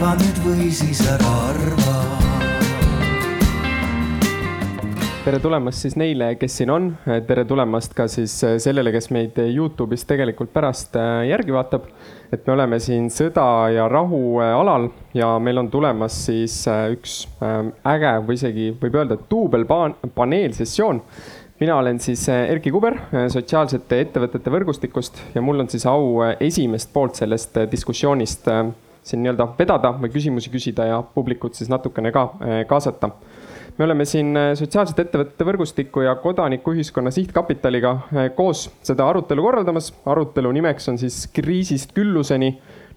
arva nüüd või siis ära arva tere tulemast siis neile, kes siin on, tere tulemast ka siis sellele, kes meid Youtube'is tegelikult pärast äh, järgi vaatab. et me oleme siin sõda ja rahu äh, alal ja meil on tulemas siis äh, üks äge või isegi võib öelda duubelpaneelsessioon. mina olen siis Erkki Kuber sotsiaalsete ettevõtete võrgustikust ja mul on siis au esimest poolt sellest diskussioonist siin nii-öelda vedada või küsimusi küsida ja publikut siis natukene ka kaasata me oleme siin äh, sotsiaalsete ettevõtete võrgustiku ja kodanikuühiskonna sihtkapitaliga äh, koos seda arutelu korraldamas. arutelu nimeks on siis kriisist külluseni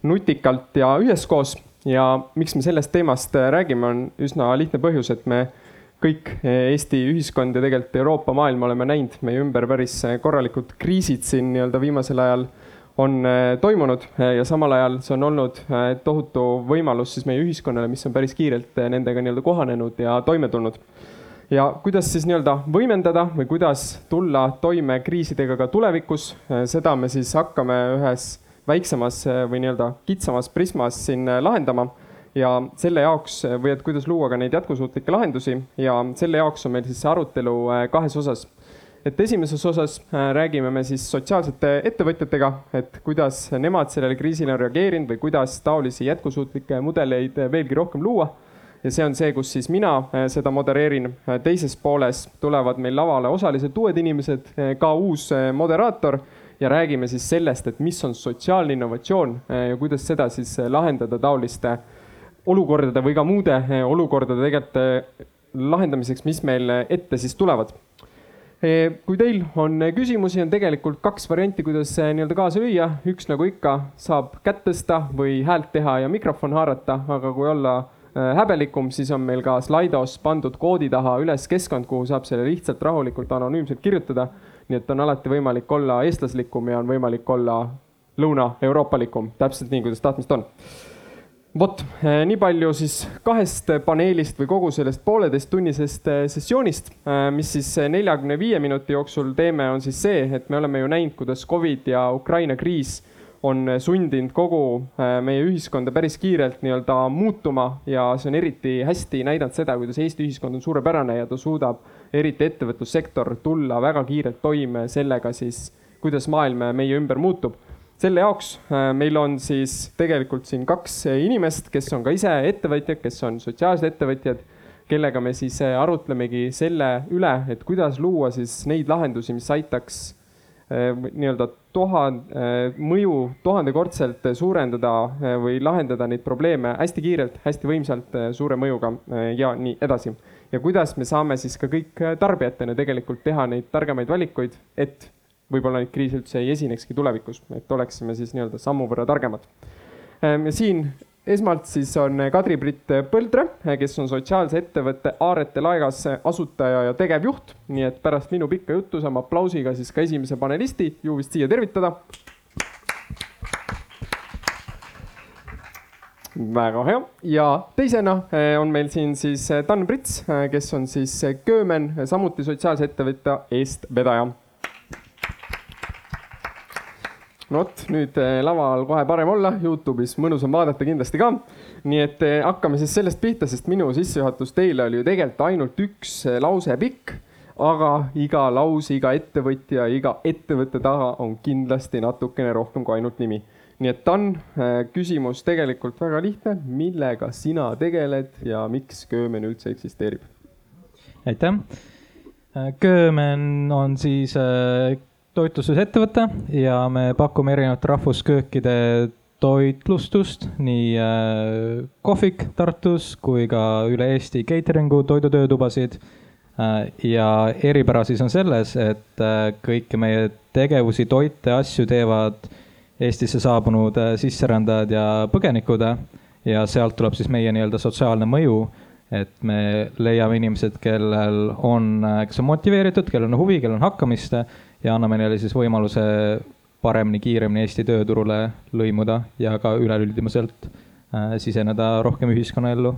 nutikalt ja üheskoos. ja miks me sellest teemast räägime, on üsna lihtne põhjus, et me kõik Eesti ühiskond ja tegelikult Euroopa maailm oleme näinud meie ümber päris korralikud kriisid siin nii-öelda viimasel ajal on äh, toimunud äh, ja samal ajal see on olnud äh, tohutu võimalus siis meie ühiskonnale, mis on päris kiirelt nendega nii-öelda kohanenud ja toime tulnud. ja kuidas siis nii-öelda võimendada või kuidas tulla toime kriisidega ka tulevikus, seda me siis hakkame ühes väiksemas või nii-öelda kitsamas prismas siin lahendama ja selle jaoks või et kuidas luua ka neid jätkusuutlikke lahendusi ja selle jaoks on meil siis see arutelu kahes osas et esimeses osas äh, räägime me siis sotsiaalsete ettevõtjatega, et kuidas nemad sellele kriisile on reageerinud või kuidas taolisi jätkusuutlikke mudeleid veelgi rohkem luua. ja see on see, kus siis mina äh, seda modereerin. Äh, teises pooles tulevad meil lavale osaliselt uued inimesed, ka uus moderaator ja räägime siis sellest, et mis on sotsiaalne innovatsioon ja kuidas seda siis lahendada taoliste olukordade või ka muude olukordade tegelikult lahendamiseks, mis meil ette siis tulevad kui teil on küsimusi, on tegelikult kaks varianti, kuidas nii-öelda kaasa lüüa. üks nagu ikka saab kätt tõsta või häält teha ja mikrofon haarata, aga kui olla äh, häbelikum, siis on meil ka Slidos pandud koodi taha üles keskkond, kuhu saab selle lihtsalt rahulikult anonüümselt kirjutada. nii et on alati võimalik olla eestlaslikum ja on võimalik olla lõuna-euroopalikum, täpselt nii, kuidas tahtmist on vot, eh, nii palju siis kahest paneelist või kogu sellest pooleteisttunnisest eh, sessioonist, eh, mis siis neljakümne viie minuti jooksul teeme, on siis see, et me oleme ju näinud, kuidas Covid ja Ukraina kriis on sundinud kogu meie ühiskonda päris kiirelt nii-öelda muutuma ja see on eriti hästi näidanud seda, kuidas Eesti ühiskond on suurepärane ja ta suudab, eriti ettevõtlussektor, tulla väga kiirelt toime sellega siis, kuidas maailm meie ümber muutub selle jaoks äh, meil on siis tegelikult siin kaks äh, inimest, kes on ka ise ettevõtjad, kes on sotsiaalsed ettevõtjad, kellega me siis äh, arutlemegi selle üle, et kuidas luua siis neid lahendusi, mis aitaks nii-öelda tuhande, mõju tuhandekordselt suurendada või lahendada neid probleeme hästi kiirelt, hästi võimsalt, suure mõjuga ja nii edasi. ja kuidas me saame siis ka kõik tarbijatena tegelikult teha neid targemaid valikuid, et võib-olla neid kriise üldse ei esinekski tulevikus, et oleksime siis nii-öelda sammu võrra targemad. Ehm, siin esmalt siis on Kadri-Britt Põldre, kes on sotsiaalse ettevõtte Aarete laegas asutaja ja tegevjuht. nii et pärast minu pikka juttu saame aplausiga siis ka esimese panelisti ju vist siia tervitada. väga hea ja teisena eh, on meil siin siis Dan Prits, eh, kes on siis Köömen, samuti sotsiaalse ettevõtte eestvedaja no vot, nüüd eh, laval kohe parem olla, Youtube'is mõnusam vaadata kindlasti ka. nii et eh, hakkame siis sellest pihta, sest minu sissejuhatus teile oli ju tegelikult ainult üks eh, lause pikk. aga iga lause, iga ettevõtja, iga ettevõtte taga on kindlasti natukene rohkem kui ainult nimi. nii et Dan, küsimus tegelikult väga lihtne, millega sina tegeled ja miks Köömen üldse eksisteerib? aitäh. Köömen on siis toitlustusettevõte ja me pakume erinevate rahvusköökide toitlustust, nii äh, kohvik Tartus kui ka üle Eesti catering'u toidutöötubasid äh,. ja eripära siis on selles, et äh, kõiki meie tegevusi, toite, asju teevad Eestisse saabunud äh, sisserändajad ja põgenikud ja sealt tuleb siis meie nii-öelda sotsiaalne mõju et me leiame inimesed, kellel on, kes on motiveeritud, kellel on huvi, kellel on hakkamist ja anname neile siis võimaluse paremini, kiiremini Eesti tööturule lõimuda ja ka üleüldiselt äh, siseneda rohkem ühiskonnaellu.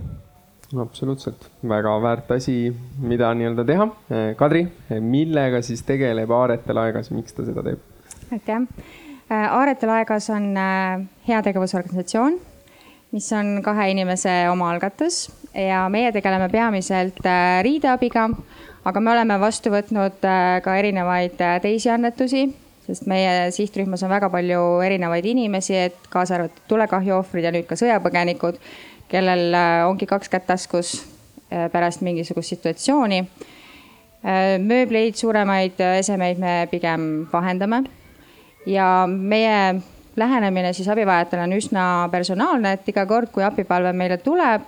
absoluutselt, väga väärt asi, mida nii-öelda teha. Äh, Kadri, millega siis tegeleb Aaretel aegas, miks ta seda teeb? aitäh. Aaretel aegas on äh, heategevusorganisatsioon mis on kahe inimese omaalgatus ja meie tegeleme peamiselt äh, riideabiga, aga me oleme vastu võtnud äh, ka erinevaid teisi annetusi, sest meie sihtrühmas on väga palju erinevaid inimesi, et kaasa arvatud tulekahju ohvrid ja nüüd ka sõjapõgenikud, kellel ongi kaks kätt taskus pärast mingisugust situatsiooni. Mööbleid, suuremaid esemeid me pigem vahendame. Ja meie lähenemine siis abivajajatele on üsna personaalne, et iga kord, kui abipalve meile tuleb,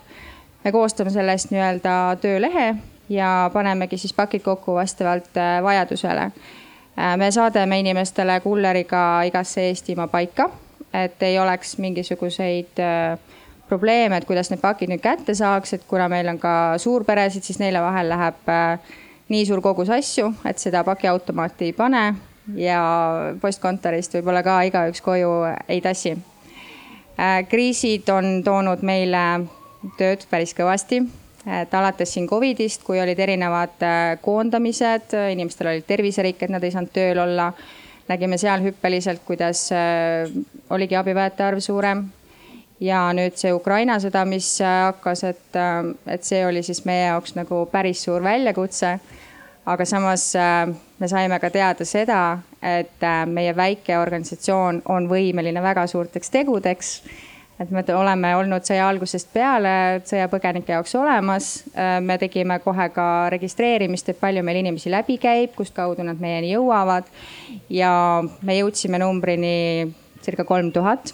me koostame sellest nii-öelda töölehe ja panemegi siis pakid kokku vastavalt äh, vajadusele. Äh, me saadame inimestele kulleriga igasse Eestimaa paika, et ei oleks mingisuguseid äh, probleeme, et kuidas need pakid nüüd kätte saaks, et kuna meil on ka suurperesid, siis neile vahel läheb nii suur kogus asju, et seda pakiautomaati ei pane ja postkontorist võib-olla ka igaüks koju ei tassi. Kriisid on toonud meile tööd päris kõvasti, et alates siin Covidist, kui olid erinevad äh, koondamised, inimestel olid terviserikked, nad ei saanud tööl olla. nägime seal hüppeliselt, kuidas äh, oligi abivajajate arv suurem. ja nüüd see Ukraina sõda, mis hakkas, et, et see oli siis meie jaoks nagu päris suur väljakutse aga samas äh, me saime ka teada seda, et äh, meie väike organisatsioon on võimeline väga suurteks tegudeks. Et me oleme olnud sõja algusest peale sõjapõgenike jaoks olemas. Äh, me tegime kohe ka registreerimist, et palju meil inimesi läbi käib, kustkaudu nad meieni jõuavad. ja me jõudsime numbrini circa kolm tuhat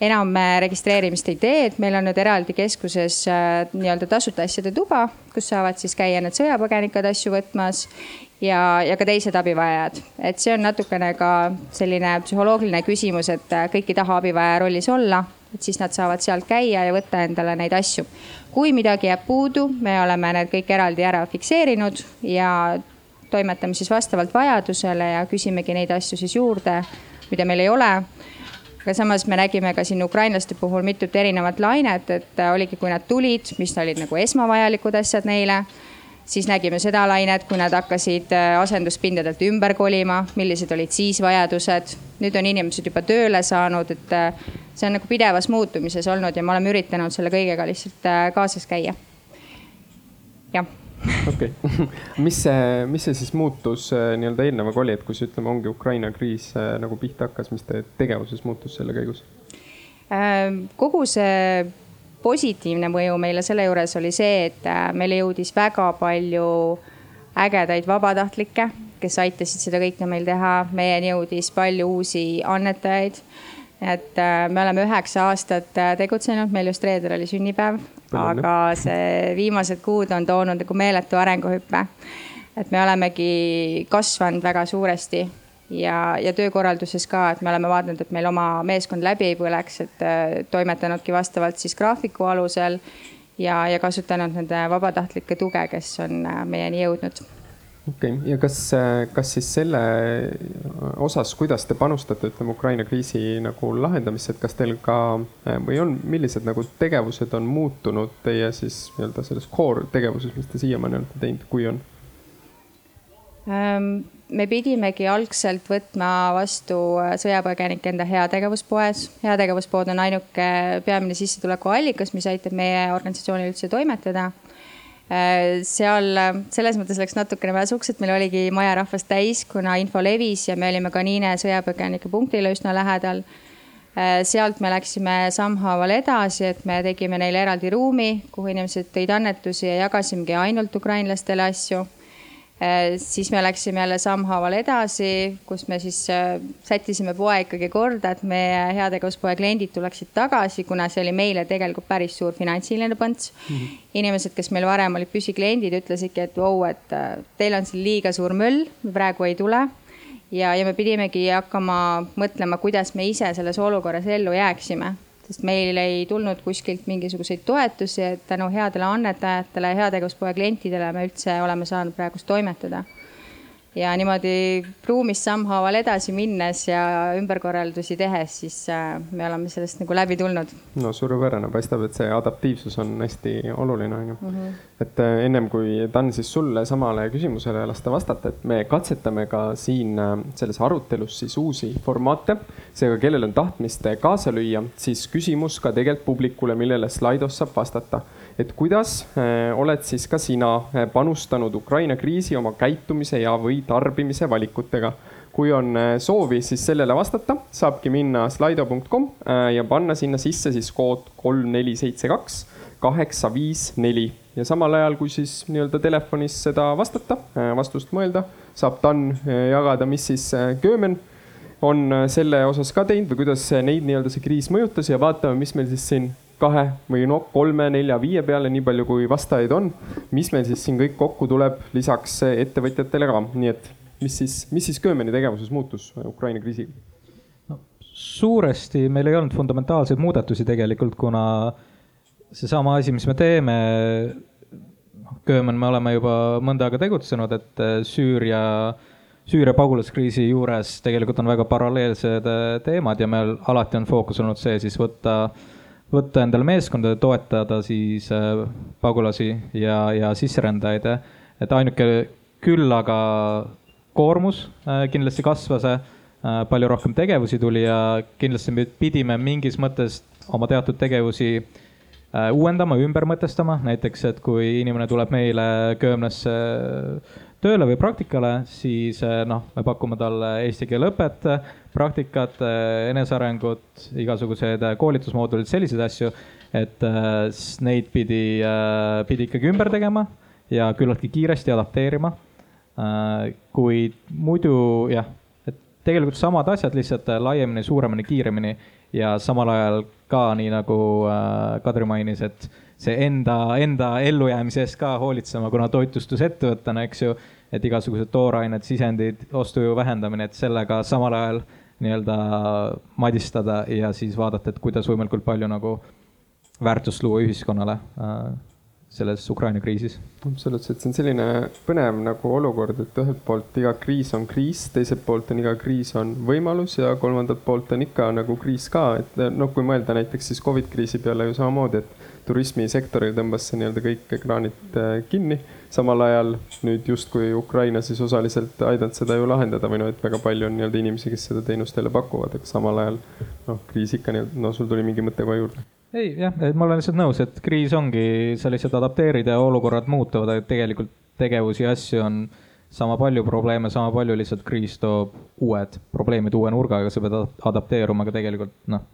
enam registreerimist ei tee, et meil on nüüd eraldi keskuses äh, nii-öelda tasuta asjade tuba, kus saavad siis käia need sõjapõgenikud asju võtmas ja, ja ka teised abivajajad. et see on natukene ka selline psühholoogiline küsimus, et äh, kõik ei taha abivajaja rollis olla, et siis nad saavad sealt käia ja võtta endale neid asju. kui midagi jääb puudu, me oleme need kõik eraldi ära fikseerinud ja toimetame siis vastavalt vajadusele ja küsimegi neid asju siis juurde, mida meil ei ole aga samas me nägime ka siin ukrainlaste puhul mitut erinevat lainet, et oligi, kui nad tulid, mis olid nagu esmavajalikud asjad neile. Siis nägime seda lainet, kui nad hakkasid äh, asenduspindadelt ümber kolima, millised olid siis vajadused. nüüd on inimesed juba tööle saanud, et äh, see on nagu pidevas muutumises olnud ja me oleme üritanud selle kõigega lihtsalt kaasas käia. jah okei okay. mis see, mis see siis muutus äh, nii-öelda eelnevaga oli, et kui see ütleme, ongi Ukraina kriis äh, nagu pihta hakkas, mis teie tegevuses muutus selle käigus? Kogu see positiivne mõju meile selle juures oli see, et äh, meile jõudis väga palju ägedaid vabatahtlikke, kes aitasid seda kõike meil teha. meieni jõudis palju uusi annetajaid et me oleme üheksa aastat tegutsenud, meil just reedel oli sünnipäev, aga see viimased kuud on toonud nagu meeletu arenguhüppe. et me olemegi kasvanud väga suuresti ja, ja töökorralduses ka, et me oleme vaadanud, et meil oma meeskond läbi ei põleks, et äh, toimetanudki vastavalt siis graafiku alusel ja, ja kasutanud nende vabatahtlike tuge, kes on äh, meieni jõudnud okei okay., ja kas, kas siis selle osas, kuidas te panustate, ütleme Ukraina kriisi nagu lahendamisse, et kas teil ka või on, millised nagu tegevused on muutunud teie siis nii-öelda selles core tegevuses, mis te siiamaani olete teinud, kui on? Ähm, me pidimegi algselt võtma vastu sõjapõgenikke enda heategevuspoes. heategevuspood on ainuke peamine sissetulekuallikas, mis aitab meie organisatsioonil üldse toimetada Äh, seal selles mõttes läks natukene väsuks, et meil oligi maja rahvast täis, kuna info levis ja me olime ka Niine sõjapõgenike punktile üsna lähedal. Äh, sealt me läksime sammhaaval edasi, et me tegime neile eraldi ruumi, kuhu inimesed tõid annetusi ja jagasimegi ainult ukrainlastele asju Äh, siis me läksime jälle sammhaaval edasi, kus me siis äh, sättisime poe ikkagi korda, et meie heategevuspoe kliendid tuleksid tagasi, kuna see oli meile tegelikult päris suur finantsiline põnts mm. -hmm. inimesed, kes meil varem olid püsikliendid, ütlesidki, et vau, et äh, teil on siin liiga suur möll, praegu ei tule. ja, ja me pidimegi hakkama mõtlema, kuidas me ise selles olukorras ellu jääksime sest meil ei tulnud kuskilt mingisuguseid toetusi, et tänu headele annetajatele, heategevuspoe klientidele me üldse oleme saanud praegust toimetada. Ja niimoodi ruumis sammhaaval edasi minnes ja ümberkorraldusi tehes, siis äh, me oleme sellest nagu läbi tulnud. no suurepärane, paistab, et see adaptiivsus on hästi oluline, on ju. Mhm. et äh, ennem kui Dan siis sulle samale küsimusele lasta vastata, et me katsetame ka siin äh, selles arutelus siis uusi formaate. seega, kellel on tahtmist kaasa lüüa, siis küsimus ka tegelikult publikule, millele Slidos saab vastata et kuidas äh, oled siis ka sina äh, panustanud Ukraina kriisi oma käitumise ja, või tarbimise valikutega. kui on äh, soovi, siis sellele vastata, saabki minna slido.com ja panna sinna sisse siis kood kolm, neli, seitse, kaks, kaheksa, viis, neli ja samal ajal, kui siis nii-öelda telefonis seda vastata, vastust mõelda, saab TAN jagada, mis siis Köömen on selle osas ka teinud või kuidas neid nii-öelda see kriis mõjutas ja vaatame, mis meil siis siin kahe või no kolme, nelja, viie peale, nii palju kui vastajaid on. mis meil siis siin kõik kokku tuleb lisaks ettevõtjatele ka, nii et mis siis, mis siis Köömeni tegevuses muutus Ukraina kriisiga no,? suuresti meil ei olnud fundamentaalseid muudatusi tegelikult, kuna seesama asi, mis me teeme, noh, Köömen me oleme juba mõnda aega tegutsenud, et äh, Süüria Süüria pagulaskriisi juures tegelikult on väga paralleelsed äh, teemad ja meil alati on fookus olnud see siis võtta äh, võtta endale meeskonda toetada siis äh, pagulasi ja, ja sisserändajaid. et ainuke küll aga koormus äh, kindlasti kasvas äh,, palju rohkem tegevusi tuli ja kindlasti me pidime mingis mõttes oma teatud tegevusi äh, uuendama, ümber mõtestama, näiteks et kui inimene tuleb meile Köömnasse tööle või praktikale, siis eh, noh, me pakume talle eesti keele õpet, praktikat, eh, enesearengut, igasugused koolitusmoodulid, selliseid asju. et eh, neid pidi, pidi ikkagi ümber tegema ja küllaltki kiiresti adapteerima. kuid muidu jah, et tegelikult samad asjad, lihtsalt laiemini, suuremini, kiiremini ja samal ajal ka nii nagu Kadri mainis, et see enda, enda ellujäämise eest ka hoolitsema, kuna toitlustusettevõttena, eks ju, et igasugused toorained, sisendid, ostujõu vähendamine, et sellega samal ajal nii-öelda madistada ja siis vaadata, et kuidas võimalikult palju nagu väärtust luua ühiskonnale äh, selles Ukraina kriisis. absoluutselt, see on selline põnev nagu olukord, et ühelt poolt iga kriis on kriis, teiselt poolt on iga kriis on võimalus ja kolmandalt poolt on ikka nagu kriis ka, et noh, kui mõelda näiteks siis Covid kriisi peale ju samamoodi, et turismisektoril tõmbas see nii-öelda kõik ekraanid äh, kinni. samal ajal nüüd justkui Ukraina siis osaliselt aidanud seda ju lahendada või noh, et väga palju on nii-öelda inimesi, kes seda teenust jälle pakuvad, aga samal ajal noh, kriis ikka nii-öelda, no sul tuli mingi mõte kohe juurde ei jah, et ma olen lihtsalt nõus, et kriis ongi, sa lihtsalt adapteerid ja olukorrad muutuvad, et tegelikult tegevusi ja asju on sama palju probleeme, sama palju, lihtsalt kriis toob uued probleemid uue nurgaga, sa pead adapteeruma, aga tegelikult noh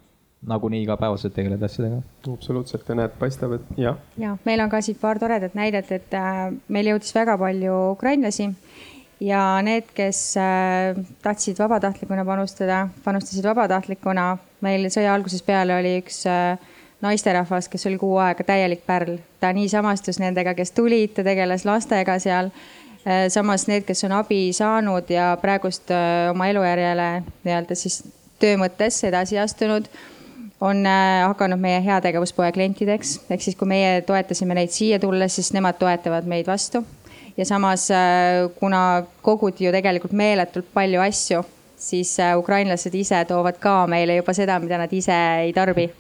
nagunii igapäevaselt tegeled asjadega. absoluutselt ja näed, paistab, et jah. ja meil on ka siit paar toredat näidet, et äh, meil jõudis väga palju ukrainlasi ja need, kes äh, tahtsid vabatahtlikuna panustada, panustasid vabatahtlikuna. meil sõja algusest peale oli üks äh, naisterahvas, kes oli kuu aega täielik pärl, ta nii samastus nendega, kes tulid, ta tegeles lastega seal samas need, kes on abi saanud ja praegust oma elujärjele nii-öelda siis töö mõttes edasi astunud on äh, hakanud meie heategevuspoe klientideks, ehk siis kui meie toetasime neid siia tulles, siis nemad toetavad meid vastu. ja samas, äh, kuna koguti ju tegelikult meeletult palju asju, siis äh, ukrainlased ise toovad ka meile juba seda, mida nad ise ei tarbi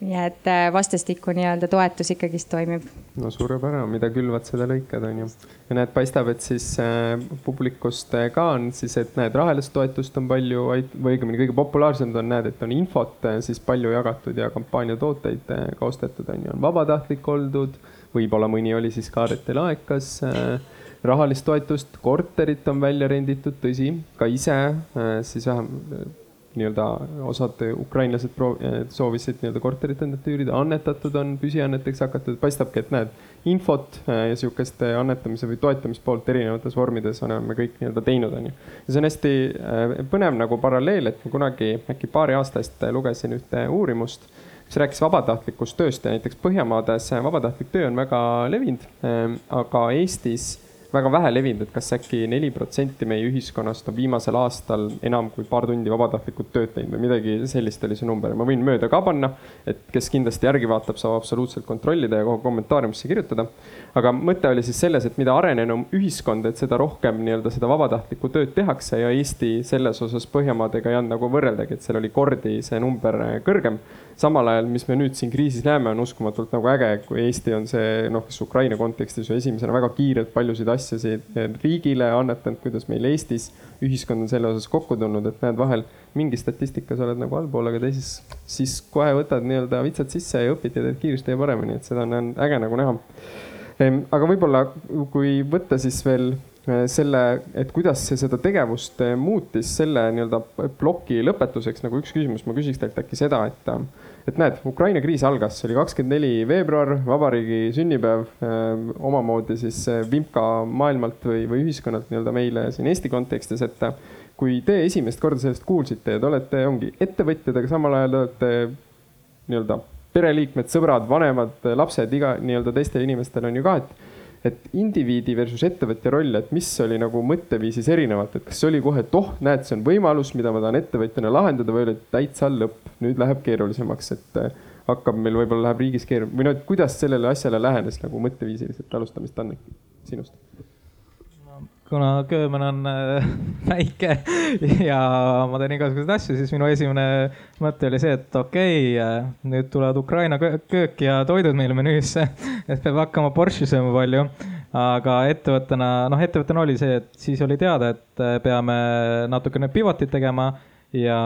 nii et äh, vastastikku nii-öelda toetus ikkagist toimib. no suurepärane, mida külvad, seda lõikad, on ju. ja näed, paistab, et siis äh, publikust äh, ka on siis, et näed, rahalist toetust on palju, või õigemini kõige populaarsemad on, näed, et on infot äh, siis palju jagatud ja kampaaniatooteid ka ostetud, on ju, on vabatahtlik oldud. võib-olla mõni oli siis Kaarete laekas äh, rahalist toetust, korterit on välja renditud, tõsi, ka ise äh, siis vähem nii-öelda osad ukrainlased soovisid nii-öelda korterit endalt üürida, annetatud on, püsianneteks hakatud, paistabki, et näed, infot äh, ja sihukest annetamise või toetamispoolt erinevates vormides oleme kõik nii-öelda teinud, on ju. ja see on hästi põnev nagu paralleel, et ma kunagi äkki paari aasta eest lugesin ühte uurimust, mis rääkis vabatahtlikust tööst ja näiteks Põhjamaades vabatahtlik töö on väga levinud, aga Eestis väga vähe levinud, et kas äkki neli protsenti meie ühiskonnast on viimasel aastal enam kui paar tundi vabatahtlikult tööd teinud või midagi sellist oli see number ma võin mööda ka panna. et kes kindlasti järgi vaatab, saab absoluutselt kontrollida ja kohe kommentaariumisse kirjutada. Aga mõte oli siis selles, et mida arenenum ühiskond, et seda rohkem nii-öelda seda vabatahtlikku tööd tehakse ja Eesti selles osas Põhjamaadega ei olnud nagu võrreldagi, et seal oli kordi see number kõrgem samal ajal, mis me nüüd siin kriisis näeme, on uskumatult nagu äge, kui Eesti on see noh, kes Ukraina kontekstis ju esimesena väga kiirelt paljusid asjasid riigile annetanud, kuidas meil Eestis ühiskond on selle osas kokku tulnud, et näed, vahel mingi statistikas oled nagu allpool, aga teises siis kohe võtad nii-öelda vitsad sisse ja õpid ja teed kiiresti ja paremini, et seda on äge nagu näha. Aga võib-olla, kui võtta siis veel Äh, selle, et kuidas see seda tegevust äh, muutis selle nii-öelda ploki lõpetuseks nagu üks küsimus, ma küsiks teilt äkki seda, et, äh, et näed, Ukraina kriis algas, see oli kakskümmend neli veebruar, vabariigi sünnipäev, omamoodi siis vimka maailmalt või, või ühiskonnalt nii-öelda meile siin Eesti kontekstis, et kui te esimest korda sellest kuulsite ja te olete, ongi ettevõtjad, aga samal ajal olete nii-öelda pereliikmed, sõbrad, vanemad, lapsed, iga nii-öelda teistel inimestel on ju ka, et et indiviidi versus ettevõtja roll, et mis oli nagu mõtteviisis erinevalt, et kas oli kohe, et oh, näed, see on võimalus, mida ma tahan ettevõtjana lahendada või oli täitsa lõpp, nüüd läheb keerulisemaks, et äh, hakkab meil võib-olla läheb riigis keerulisem või noh, et kuidas sellele asjale lähenes nagu mõtteviisiliselt alustamist, Anneki, sinust? Kuna Köömen on äh, väike ja ma teen igasuguseid asju, siis minu esimene mõte oli see, et okei okay,, äh, nüüd tulevad Ukraina köök ja toidud meile menüüsse, et peab hakkama Borschi sööma palju. aga ettevõttena, noh, ettevõttena oli see, et siis oli teada, et äh, peame natukene pivot'it tegema ja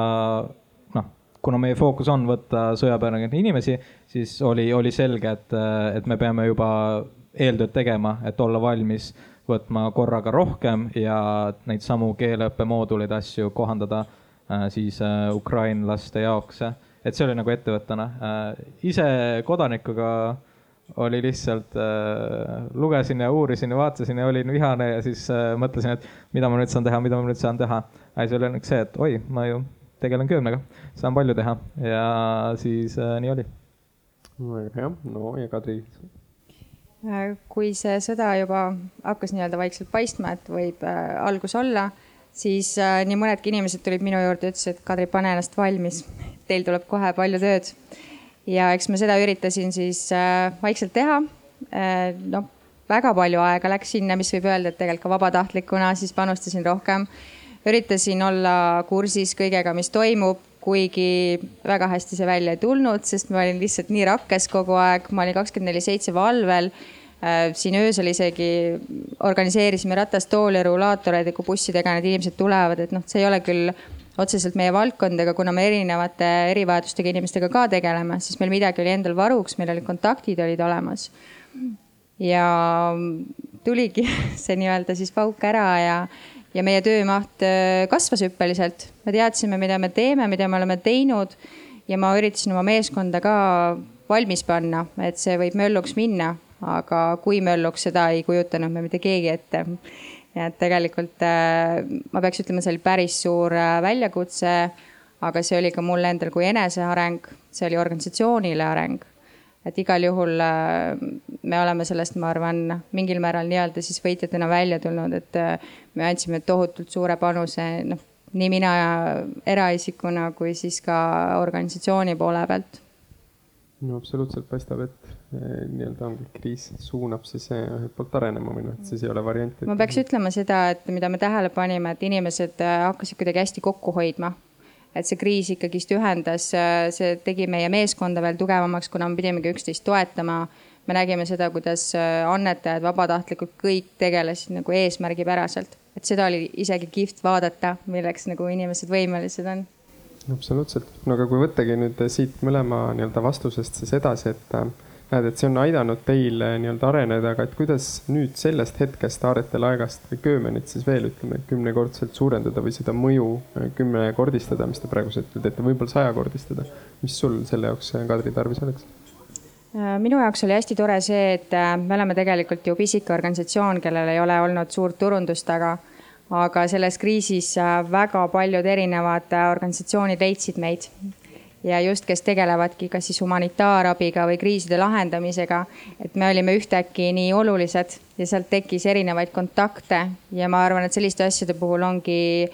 noh, kuna meie fookus on võtta sõjapõgenenud inimesi, siis oli, oli selge, et, et me peame juba eeltööd tegema, et olla valmis võtma korraga rohkem ja neid samu keeleõppemooduleid, asju kohandada äh, siis äh, ukrainlaste jaoks. et see oli nagu ettevõttena. Äh, ise kodanikuga oli lihtsalt äh,, lugesin ja uurisin ja vaatasin ja olin vihane ja siis äh, mõtlesin, et mida ma nüüd saan teha, mida ma nüüd saan teha. aga siis oli õnneks see, et oi, ma ju tegelen köömnega, saan palju teha ja siis äh, nii oli. väga hea, no ja Kadri Äh, kui see sõda juba hakkas nii-öelda vaikselt paistma, et võib äh, algus olla, siis äh, nii mõnedki inimesed tulid minu juurde ütlesid, et Kadri, pane ennast valmis, teil tuleb kohe palju tööd. ja eks ma seda üritasin siis vaikselt teha. noh, väga palju aega läks sinna, mis võib öelda, et tegelikult ka vabatahtlikuna siis panustasin rohkem. üritasin olla kursis kõigega, mis toimub, kuigi väga hästi see välja ei tulnud, sest ma olin lihtsalt nii rakkes kogu aeg, ma olin kakskümmend neli seitse valvel. Äh, siin öösel isegi organiseerisime ratastooli, rullaatoreid ja kui bussidega need inimesed tulevad, et noh, see ei ole küll otseselt meie valdkond, aga kuna me erinevate erivajadustega inimestega ka tegeleme, siis meil midagi oli endal varuks, meil olid kontaktid olid olemas. ja tuligi see nii-öelda siis pauk ära ja ja meie töömaht äh, kasvas hüppeliselt. me teadsime, mida me teeme, mida me oleme teinud ja ma üritasin oma meeskonda ka valmis panna, et see võib mölluks minna, aga kui mölluks, seda ei kujutanud me mitte keegi ette. ja et tegelikult äh, ma peaks ütlema, see oli päris suur äh, väljakutse, aga see oli ka mulle endal kui eneseareng, see oli organisatsioonile areng et igal juhul äh, me oleme sellest, ma arvan, mingil määral nii-öelda siis võitjatena välja tulnud, et me andsime tohutult suure panuse, noh, nii mina eraisikuna kui siis ka organisatsiooni poole pealt. no absoluutselt paistab, et nii-öelda ongi kriis suunab siis ühelt poolt arenema või noh, et siis ei ole varianti. ma peaks ütlema seda, et mida me tähele panime, et inimesed hakkasid kuidagi hästi kokku hoidma et see kriis ikkagist ühendas, see tegi meie meeskonda veel tugevamaks, kuna me pidimegi üksteist toetama. me nägime seda, kuidas äh, annetajad, vabatahtlikud, kõik tegelesid nagu eesmärgipäraselt, et seda oli isegi kihvt vaadata, milleks nagu inimesed võimelised on absoluutselt, no aga kui võttagi nüüd siit mõlema nii-öelda vastusest siis edasi, et äh, näed, et see on aidanud teil eh, nii-öelda areneda, aga et kuidas nüüd sellest hetkest Aarete laegast või Köömenit siis veel ütleme, kümnekordselt suurendada või seda mõju eh, kümnekordistada, mis te praegusel hetkel teete, võib-olla sajakordistada. mis sul selle jaoks, eh, Kadri, tarvis oleks? minu jaoks oli hästi tore see, et me oleme tegelikult ju pisike organisatsioon, kellel ei ole olnud suurt turundust taga. aga selles kriisis väga paljud erinevad organisatsioonid leidsid meid ja just, kes tegelevadki kas siis humanitaarabiga või kriiside lahendamisega. et me olime ühtäkki nii olulised ja sealt tekkis erinevaid kontakte ja ma arvan, et selliste asjade puhul ongi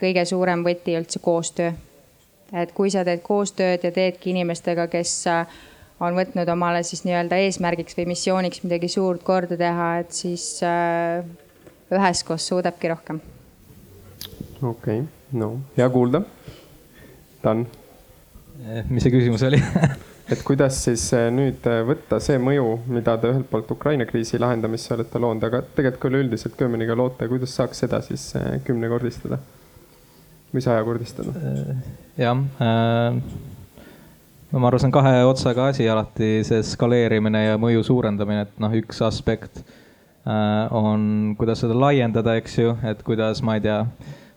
kõige suurem võti üldse koostöö. et kui sa teed koostööd ja teedki inimestega, kes on võtnud omale siis nii-öelda eesmärgiks või missiooniks midagi suurt korda teha, et siis äh, üheskoos suudabki rohkem. okei okay., no hea kuulda. Eh, mis see küsimus oli et kuidas siis eh, nüüd eh, võtta see mõju, mida te ühelt poolt Ukraina kriisi lahendamisse olete loonud, aga tegelikult ka üleüldiselt Köömeniga loote, kuidas saaks seda siis kümnekordistada või sajakordistada? jah äh,, no ma arvan, see on kahe otsaga asi alati, see skaleerimine ja mõju suurendamine, et noh, üks aspekt äh, on, kuidas seda laiendada, eks ju, et kuidas, ma ei tea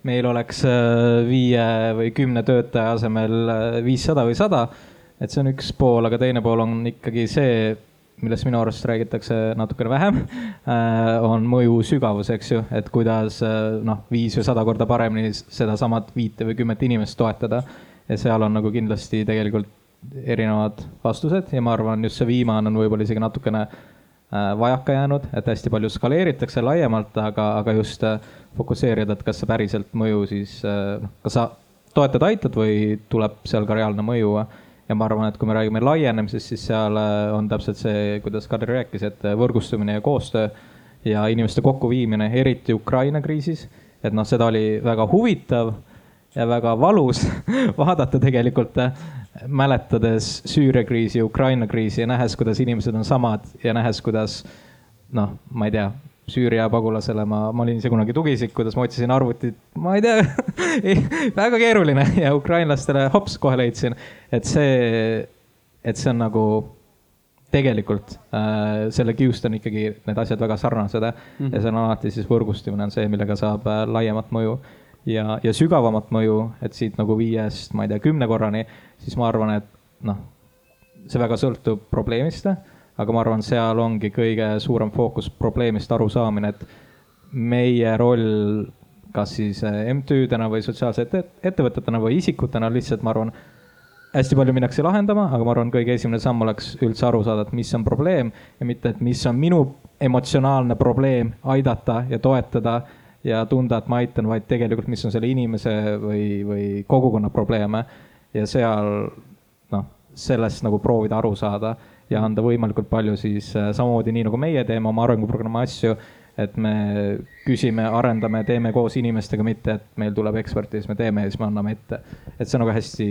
meil oleks äh, viie või kümne töötaja asemel äh, viissada või sada. et see on üks pool, aga teine pool on ikkagi see, millest minu arust räägitakse natukene vähem, äh, on mõju sügavus, eks ju, et kuidas noh, viis või sada korda paremini sedasamat viite või kümmet inimest toetada. ja seal on nagu kindlasti tegelikult erinevad vastused ja ma arvan, just see viimane on võib-olla isegi natukene vajaka jäänud, et hästi palju skaleeritakse laiemalt, aga, aga just äh, fokusseerida, et kas see päriselt mõju siis, äh, noh, kas sa toetad, aitad või tuleb seal ka reaalne mõju. ja ma arvan, et kui me räägime laienemisest, siis seal äh, on täpselt see, kuidas Kadri rääkis, et võrgustumine ja koostöö ja inimeste kokkuviimine, eriti Ukraina kriisis. et noh, seda oli väga huvitav ja väga valus vaadata tegelikult, äh, mäletades Süüria kriisi, Ukraina kriisi ja nähes, kuidas inimesed on samad ja nähes, kuidas noh, ma ei tea Süüria pagulasele ma, ma olin ise kunagi tugiisik, kuidas ma otsisin arvutit, ma ei tea väga keeruline. Ja ukrainlastele hops kohe leidsin, et see, et see on nagu tegelikult äh, selle kiust on ikkagi need asjad väga sarnased mm -hmm. ja see on alati siis võrgustumine on see, millega saab äh, laiemat mõju ja, ja sügavamat mõju, et siit nagu viiest, ma ei tea, kümne korrani, siis ma arvan, et noh, see väga sõltub probleemist aga ma arvan, seal ongi kõige suurem fookus probleemist arusaamine, et meie roll, kas siis eh, MTÜ-dena või sotsiaalsete ettevõtetena või isikutena lihtsalt, ma arvan, hästi palju minnakse lahendama, aga ma arvan, kõige esimene samm oleks üldse aru saada, et mis on probleem ja mitte, et mis on minu emotsionaalne probleem, aidata ja toetada ja tunda, et ma aitan, vaid tegelikult, mis on selle inimese või, või kogukonna probleeme. ja seal noh, sellest nagu proovida aru saada ja anda võimalikult palju siis äh, samamoodi, nii nagu meie teeme oma arenguprogrammi asju, et me küsime, arendame, teeme koos inimestega, mitte et meil tuleb ekspert ja siis me teeme ja siis me anname ette. et see on nagu hästi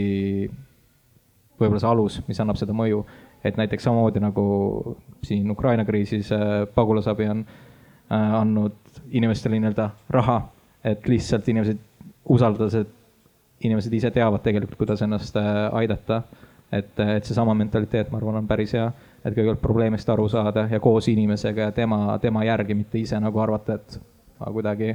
võib-olla see alus, mis annab seda mõju, et näiteks samamoodi nagu siin Ukraina kriisis äh, pagulasabi on äh, andnud inimestele nii-öelda raha, et lihtsalt inimesed usaldades, et inimesed ise teavad tegelikult, kuidas ennast aidata et, et seesama mentaliteet, ma arvan, on päris hea, et kõigepealt probleemist aru saada ja koos inimesega ja tema, tema järgi, mitte ise nagu arvata, et ma kuidagi,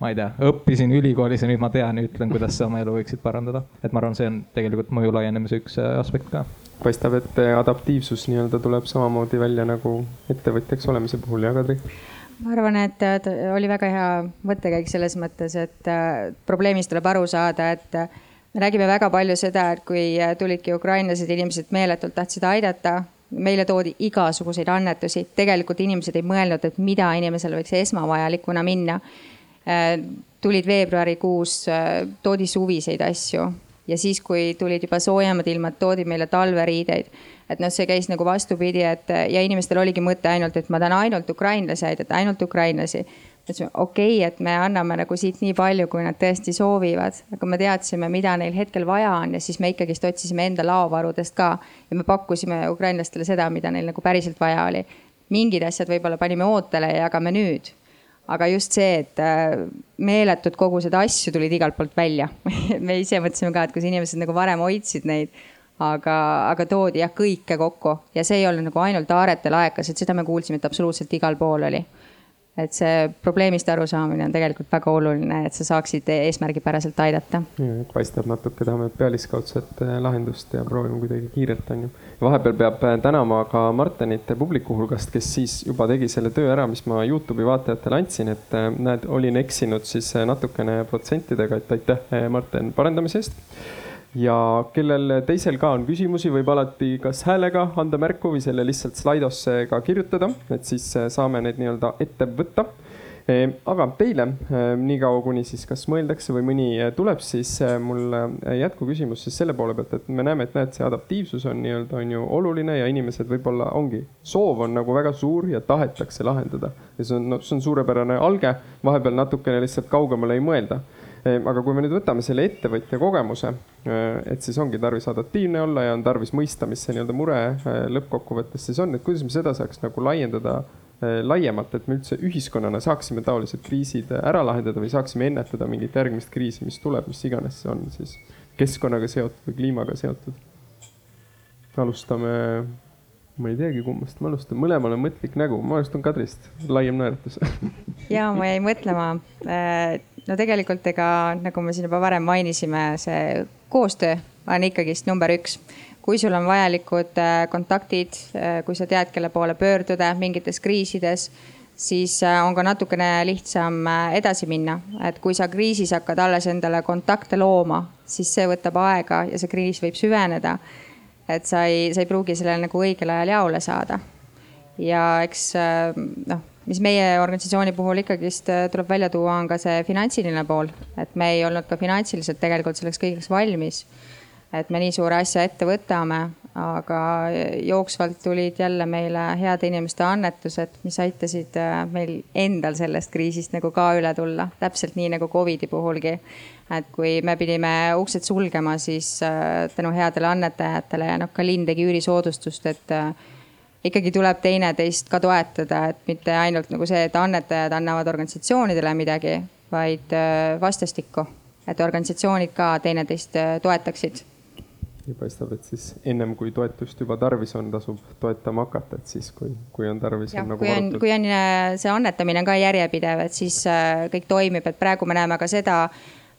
ma ei tea, õppisin ülikoolis ja nüüd ma tean ja ütlen, kuidas sa oma elu võiksid parandada. et ma arvan, see on tegelikult mõju laienemise üks äh, aspekt ka. paistab, et äh, adaptiivsus nii-öelda tuleb samamoodi välja nagu ettevõtjaks olemise puhul, jah, Kadri? ma arvan, et oli väga hea mõttekäik selles mõttes, et probleemist tuleb aru saada, et me nägime väga palju seda, et kui äh, tulidki ukrainlased, inimesed meeletult tahtsid aidata, meile toodi igasuguseid annetusi, tegelikult inimesed ei mõelnud, et mida inimesel võiks esmavajalikuna minna. Äh, tulid veebruarikuus, äh, toodi suviseid asju ja siis, kui tulid juba soojemad ilmad, toodi meile talveriideid. et noh, see käis nagu vastupidi, et ja inimestel oligi mõte ainult, et ma tahan ainult ukrainlasi aidata, ainult ukrainlasi ütlesime, okei okay,, et me anname nagu siit nii palju, kui nad tõesti soovivad, aga me teadsime, mida neil hetkel vaja on ja siis me ikkagist otsisime enda laovarudest ka. ja me pakkusime ukrainlastele seda, mida neil nagu päriselt vaja oli. mingid asjad võib-olla panime ootele ja jagame nüüd. aga just see, et äh, meeletud kogused asju tulid igalt poolt välja me ise mõtlesime ka, et kus inimesed nagu varem hoidsid neid aga, aga toodi jah, kõike kokku ja see ei olnud nagu ainult Aaretel aekas, et seda me kuulsime, et absoluutselt igal pool oli et see probleemist arusaamine on tegelikult väga oluline, et sa saaksid eesmärgipäraselt aidata. paistab natuke, tahame pealiskaudset äh, lahendust ja proovime kuidagi kiirelt, on ju. vahepeal peab äh, tänama ka Martenit publiku hulgast, kes siis juba tegi selle töö ära, mis ma Youtube'i vaatajatele andsin, et äh, näed, olin eksinud siis natukene protsentidega, et aitäh, Marten, parendamise eest ja kellel teisel ka on küsimusi, võib alati kas häälega anda märku või selle lihtsalt Slidosse ka kirjutada, et siis saame neid nii-öelda ette võtta aga teile, ehm, niikaua kuni siis kas mõeldakse või mõni eh, tuleb, siis mul jätkuküsimus siis selle poole pealt, et me näeme, et näed, see adaptiivsus on nii-öelda on ju oluline ja inimesed võib-olla ongi, soov on nagu väga suur ja tahetakse lahendada. ja see on, no see on suurepärane alge, vahepeal natukene lihtsalt kaugemale ei mõelda aga kui me nüüd võtame selle ettevõtja kogemuse, et siis ongi tarvis adaptiivne olla ja on tarvis mõista, mis see nii-öelda mure lõppkokkuvõttes siis on, et kuidas me seda saaks nagu laiendada Äh, laiemalt, et me üldse ühiskonnana saaksime taolised kriisid ära lahendada või saaksime ennetada mingit järgmist kriisi, mis tuleb, mis iganes see on siis keskkonnaga seotud või kliimaga seotud. alustame, ma ei teagi, kummast ma alustan, mõlemal on mõtlik nägu, ma alustan Kadrist, laiem naeratus. Ja ma jäin mõtlema, äh, no tegelikult ega nagu me siin juba varem mainisime, see koostöö on ikkagist number üks. Kui sul on vajalikud äh, kontaktid, äh, kui sa tead, kelle poole pöörduda mingites kriisides, siis on ka natukene lihtsam edasi minna. et kui sa kriisis hakkad alles endale kontakte looma, siis see võtab aega ja see kriis võib süveneda. Et sa ei, sa ei pruugi sellele nagu õigel ajal jaole saada. ja eks noh, mis meie organisatsiooni puhul ikkagist tuleb välja tuua, on ka see finantsiline pool, et me ei olnud ka finantsiliselt tegelikult selleks kõigeks valmis et me nii suure asja ette võtame, aga jooksvalt tulid jälle meile heade inimeste annetused, mis aitasid äh, meil endal sellest kriisist nagu ka üle tulla, täpselt nii nagu Covidi puhulgi. et kui me pidime uksed sulgema, siis äh, tänu headele annetajatele ja noh, ka linn tegi üürisoodustust, et äh, ikkagi tuleb teineteist ka toetada, et mitte ainult nagu see, et annetajad annavad organisatsioonidele midagi, vaid vastastikku, et organisatsioonid ka teineteist toetaksid ja paistab, et siis ennem kui toetust juba tarvis on, tasub toetama hakata, et siis, kui, kui on tarvis. Nagu kui on, kui on äh, see annetamine ka järjepidev, et siis äh, kõik toimib, et praegu me näeme ka seda,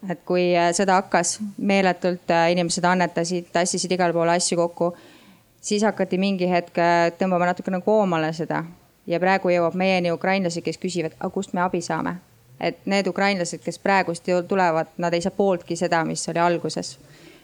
et kui äh, sõda hakkas, meeletult inimesed annetasid, tassisid igale poole asju kokku. siis hakati mingi hetk tõmbama natukene koomale seda ja praegu jõuab meieni ukrainlasi, kes küsivad, aga kust me abi saame. et need ukrainlased, kes praegust tulevad, nad ei saa pooltki seda, mis oli alguses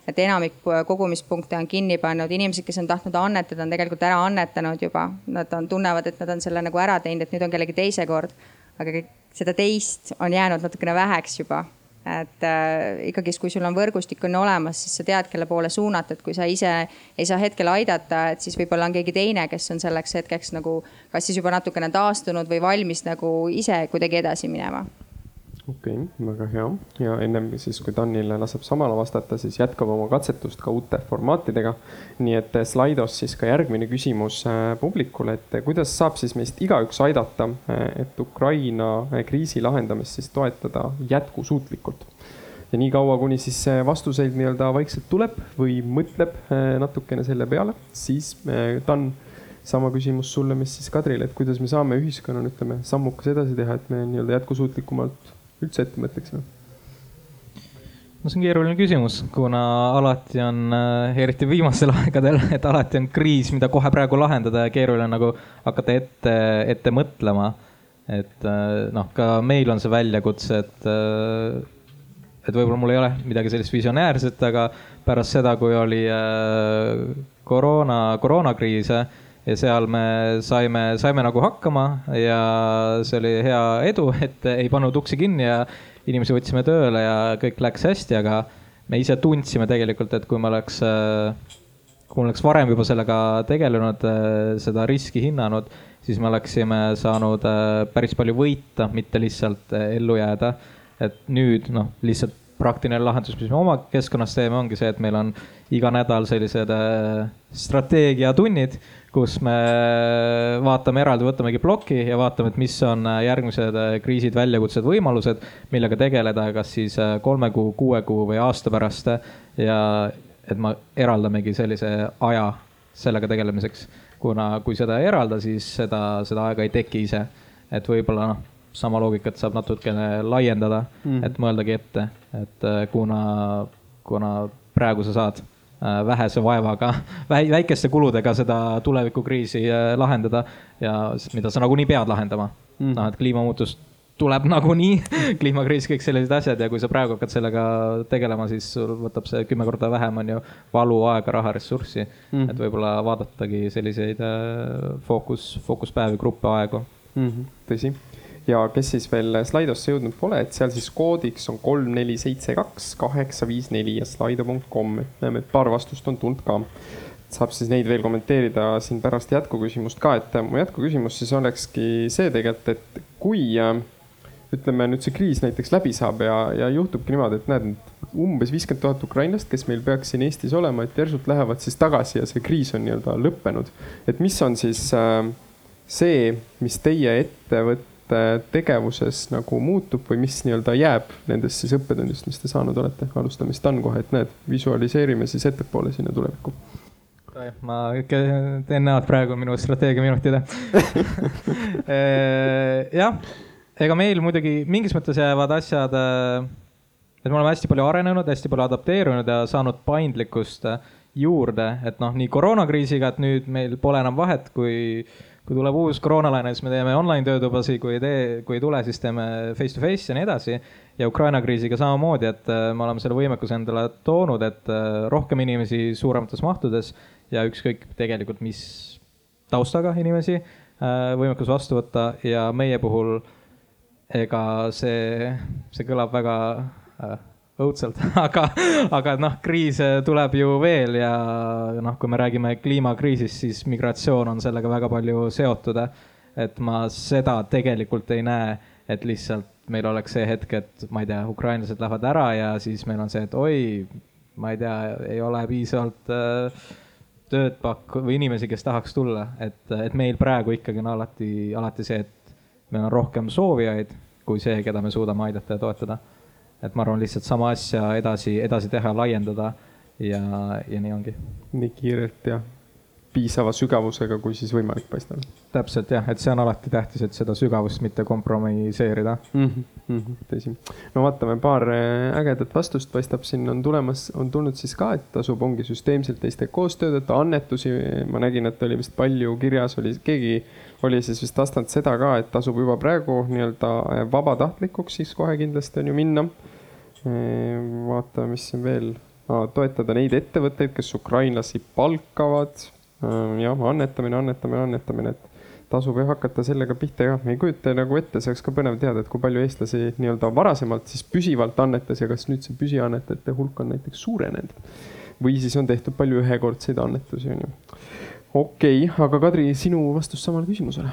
et enamik kogumispunkte on kinni pannud, inimesed, kes on tahtnud annetada, on tegelikult ära annetanud juba. Nad on, tunnevad, et nad on selle nagu ära teinud, et nüüd on kellegi teise kord. aga seda teist on jäänud natukene väheks juba. et äh, ikkagist, kui sul on võrgustik on olemas, siis sa tead, kelle poole suunata, et kui sa ise ei saa hetkel aidata, et siis võib-olla on keegi teine, kes on selleks hetkeks nagu kas siis juba natukene taastunud või valmis nagu ise kuidagi edasi minema okei okay,, väga hea ja ennem siis, kui Tanile laseb samale vastata, siis jätkame oma katsetust ka uute formaatidega. nii et eh, Slidos siis ka järgmine küsimus äh, publikule, et eh, kuidas saab siis meist igaüks aidata, eh, et Ukraina kriisi lahendamist siis toetada jätkusuutlikult ja niikaua, kuni siis vastuseid nii-öelda vaikselt tuleb või mõtleb natukene selle peale, siis Dan, sama küsimus sulle, mis siis Kadrile, et kuidas me saame ühiskonnana, ütleme, sammukas edasi teha, et me nii-öelda jätkusuutlikumalt üldse ette mõtleksime? no see on keeruline küsimus, kuna alati on, äh, eriti viimastel aegadel, et alati on kriis, mida kohe praegu lahendada ja keeruline nagu hakata ette, ette mõtlema. et äh, noh, ka meil on see väljakutse, et, äh, et võib-olla mul ei ole midagi sellist visionäärset, aga pärast seda, kui oli koroona, koroonakriis ja seal me saime, saime nagu hakkama ja see oli hea edu, et ei pannud uksi kinni ja inimesi võtsime tööle ja kõik läks hästi, aga me ise tundsime tegelikult, et kui me oleks, kui me oleks varem juba sellega tegelenud, seda riski hinnanud, siis me oleksime saanud päris palju võita, mitte lihtsalt ellu jääda. et nüüd noh, lihtsalt praktiline lahendus, mis me oma keskkonnas teeme, ongi see, et meil on iga nädal sellised strateegiatunnid kus me vaatame eraldi, võtamegi ploki ja vaatame, et mis on järgmised äh, kriisid, väljakutsed, võimalused, millega tegeleda, kas siis äh, kolme kuu, kuue kuu või aasta pärast. ja et me eraldamegi sellise aja sellega tegelemiseks, kuna kui seda ei eralda, siis seda, seda aega ei teki ise. et võib-olla noh, sama loogikat saab natukene laiendada mm., et mõeldagi ette, et äh, kuna, kuna praegu sa saad Äh, vähese vaevaga, väikeste kuludega seda tulevikukriisi äh, lahendada ja mida sa nagunii pead lahendama mm.. noh, et kliimamuutust tuleb nagunii kliimakriis, kõik sellised asjad ja kui sa praegu hakkad sellega tegelema, siis sul võtab see kümme korda vähem, on ju, valu, aega, raha, ressurssi mm. -hmm. et võib-olla vaadatagi selliseid äh, fookus, fookuspäevi, gruppe, aegu mm. -hmm. tõsi ja kes siis veel Slidosse jõudnud pole, et seal siis koodiks on kolm, neli, seitse, kaks, kaheksa, viis, neli ja slido.com, et näeme, et paar vastust on tulnud ka. saab siis neid veel kommenteerida siin pärast jätkuküsimust ka, et mu jätkuküsimus siis olekski see tegelikult, et kui äh, ütleme nüüd see kriis näiteks läbi saab ja, ja juhtubki niimoodi, et näed, umbes viiskümmend tuhat ukrainlast, kes meil peaks siin Eestis olema, et järsult lähevad siis tagasi ja see kriis on nii-öelda lõppenud. et mis on siis äh, see, mis teie ettevõtte tegevuses nagu muutub või mis nii-öelda jääb nendest siis õppetundidest, mis te saanud olete? alustame siis TAN kohe, et näed, visualiseerime siis ettepoole sinna tulevikku. ma teen näod praegu minu strateegiaminutid jah, ega meil muidugi mingis mõttes jäävad asjad, et me oleme hästi palju arenenud, hästi palju adapteerunud ja saanud paindlikkust juurde, et noh, nii koroonakriisiga, et nüüd meil pole enam vahet, kui kui tuleb uus koroonalaine, siis me teeme online töötubasid, kui ei tee, kui ei tule, siis teeme face to face ja nii edasi. ja Ukraina kriisiga samamoodi, et äh, me oleme selle võimekuse endale toonud, et äh, rohkem inimesi suuremates mahtudes ja ükskõik tegelikult mis taustaga inimesi äh, võimekus vastu võtta ja meie puhul ega see, see kõlab väga õudselt, aga, aga noh, kriise tuleb ju veel ja noh, kui me räägime kliimakriisist, siis migratsioon on sellega väga palju seotud. et ma seda tegelikult ei näe, et lihtsalt meil oleks see hetk, et ma ei tea, ukrainlased lähevad ära ja siis meil on see, et oi, ma ei tea, ei ole piisavalt äh, tööd pakku- või inimesi, kes tahaks tulla, et, et meil praegu ikkagi on alati, alati see, et meil on rohkem soovijaid kui see, keda me suudame aidata ja toetada et ma arvan, lihtsalt sama asja edasi, edasi teha, laiendada ja, ja nii ongi. nii kiirelt ja piisava sügavusega, kui siis võimalik paistab. Täpselt jah, et see on alati tähtis, et seda sügavust mitte kompromisseerida mm. -hmm, tõsi, no vaatame, paar äh, ägedat vastust paistab siin on tulemas, on tulnud siis ka, et tasub, ongi süsteemselt teistega koos töötada, annetusi, ma nägin, et oli vist palju kirjas, oli keegi oli siis vist vastanud seda ka, et tasub juba praegu nii-öelda äh, vabatahtlikuks siis kohe kindlasti on ju minna vaatame, mis siin veel no,, toetada neid ettevõtteid, kes ukrainlasi palkavad. Jah, annetamine, annetamine, annetamine, et tasub jah hakata sellega pihta ka, ei kujuta nagu ette, see oleks ka põnev teada, et kui palju eestlasi nii-öelda varasemalt siis püsivalt annetas ja kas nüüd see püsiannetajate hulk on näiteks suurenenud. või siis on tehtud palju ühekordseid annetusi, on ju. okei okay,, aga Kadri, sinu vastus samale küsimusele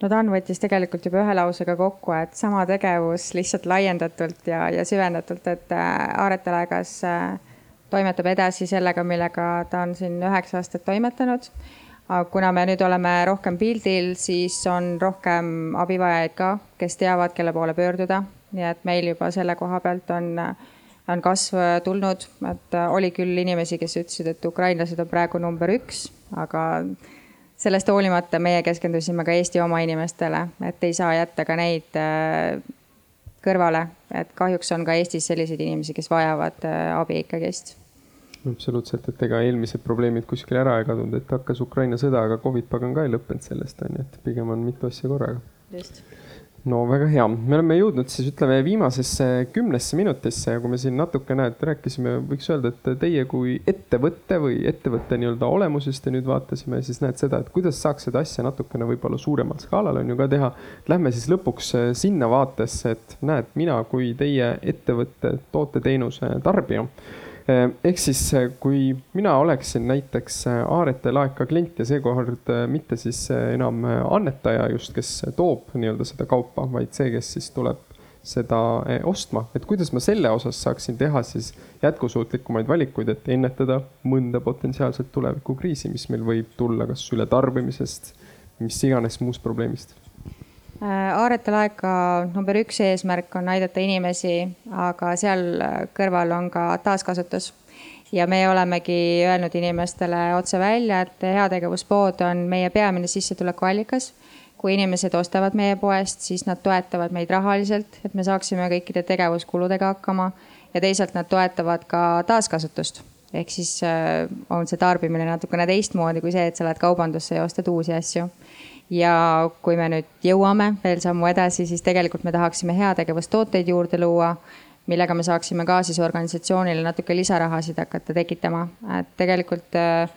no Dan võttis tegelikult juba ühe lausega kokku, et sama tegevus lihtsalt laiendatult ja, ja süvendatult, et äh, Aaret Alagas äh, toimetab edasi sellega, millega ta on siin üheksa aastat toimetanud. Aga kuna me nüüd oleme rohkem pildil, siis on rohkem abivajajaid ka, kes teavad, kelle poole pöörduda. nii et meil juba selle koha pealt on, on kasv tulnud, et äh, oli küll inimesi, kes ütlesid, et ukrainlased on praegu number üks, aga sellest hoolimata meie keskendusime ka Eesti oma inimestele, et ei saa jätta ka neid äh, kõrvale, et kahjuks on ka Eestis selliseid inimesi, kes vajavad äh, abi ikkagist absoluutselt, et ega eelmised probleemid kuskile ära ei kadunud, et hakkas Ukraina sõda, aga Covid pagan ka ei lõppenud sellest, on ju, et pigem on mitu asja korraga. just no väga hea, me oleme jõudnud siis ütleme viimasesse kümnesse minutisse ja kui me siin natuke näed, rääkisime, võiks öelda, et teie kui ettevõte või ettevõtte nii-öelda olemusest ja nüüd vaatasime siis näed seda, et kuidas saaks seda asja natukene võib-olla suuremal skaalal on ju ka teha. Lähme siis lõpuks sinna vaatesse, et näed, mina kui teie ettevõtte toote-teenuse tarbija Äh, ehk siis, äh, kui mina oleksin näiteks äh, Aarete laeka klient ja seekord mitte siis enam annetaja just, kes toob nii-öelda seda kaupa, vaid see, kes siis tuleb seda ostma, et kuidas ma selle osas saaksin teha siis jätkusuutlikumaid valikuid, et ennetada mõnda potentsiaalset tulevikukriisi, mis meil võib tulla kas ületarbimisest, mis iganes muust probleemist Aarete laeka number üks eesmärk on aidata inimesi, aga seal kõrval on ka taaskasutus. ja me olemegi öelnud inimestele otse välja, et heategevuspood on meie peamine sissetulekuallikas. kui inimesed ostavad meie poest, siis nad toetavad meid rahaliselt, et me saaksime kõikide tegevuskuludega hakkama ja teisalt nad toetavad ka taaskasutust ehk siis äh, on see tarbimine natukene teistmoodi kui see, et sa lähed kaubandusse ja ostad uusi asju. Ja kui me nüüd jõuame veel sammu edasi, siis tegelikult me tahaksime heategevustooteid juurde luua, millega me saaksime ka siis organisatsioonile natuke lisarahasid hakata tekitama, et tegelikult äh,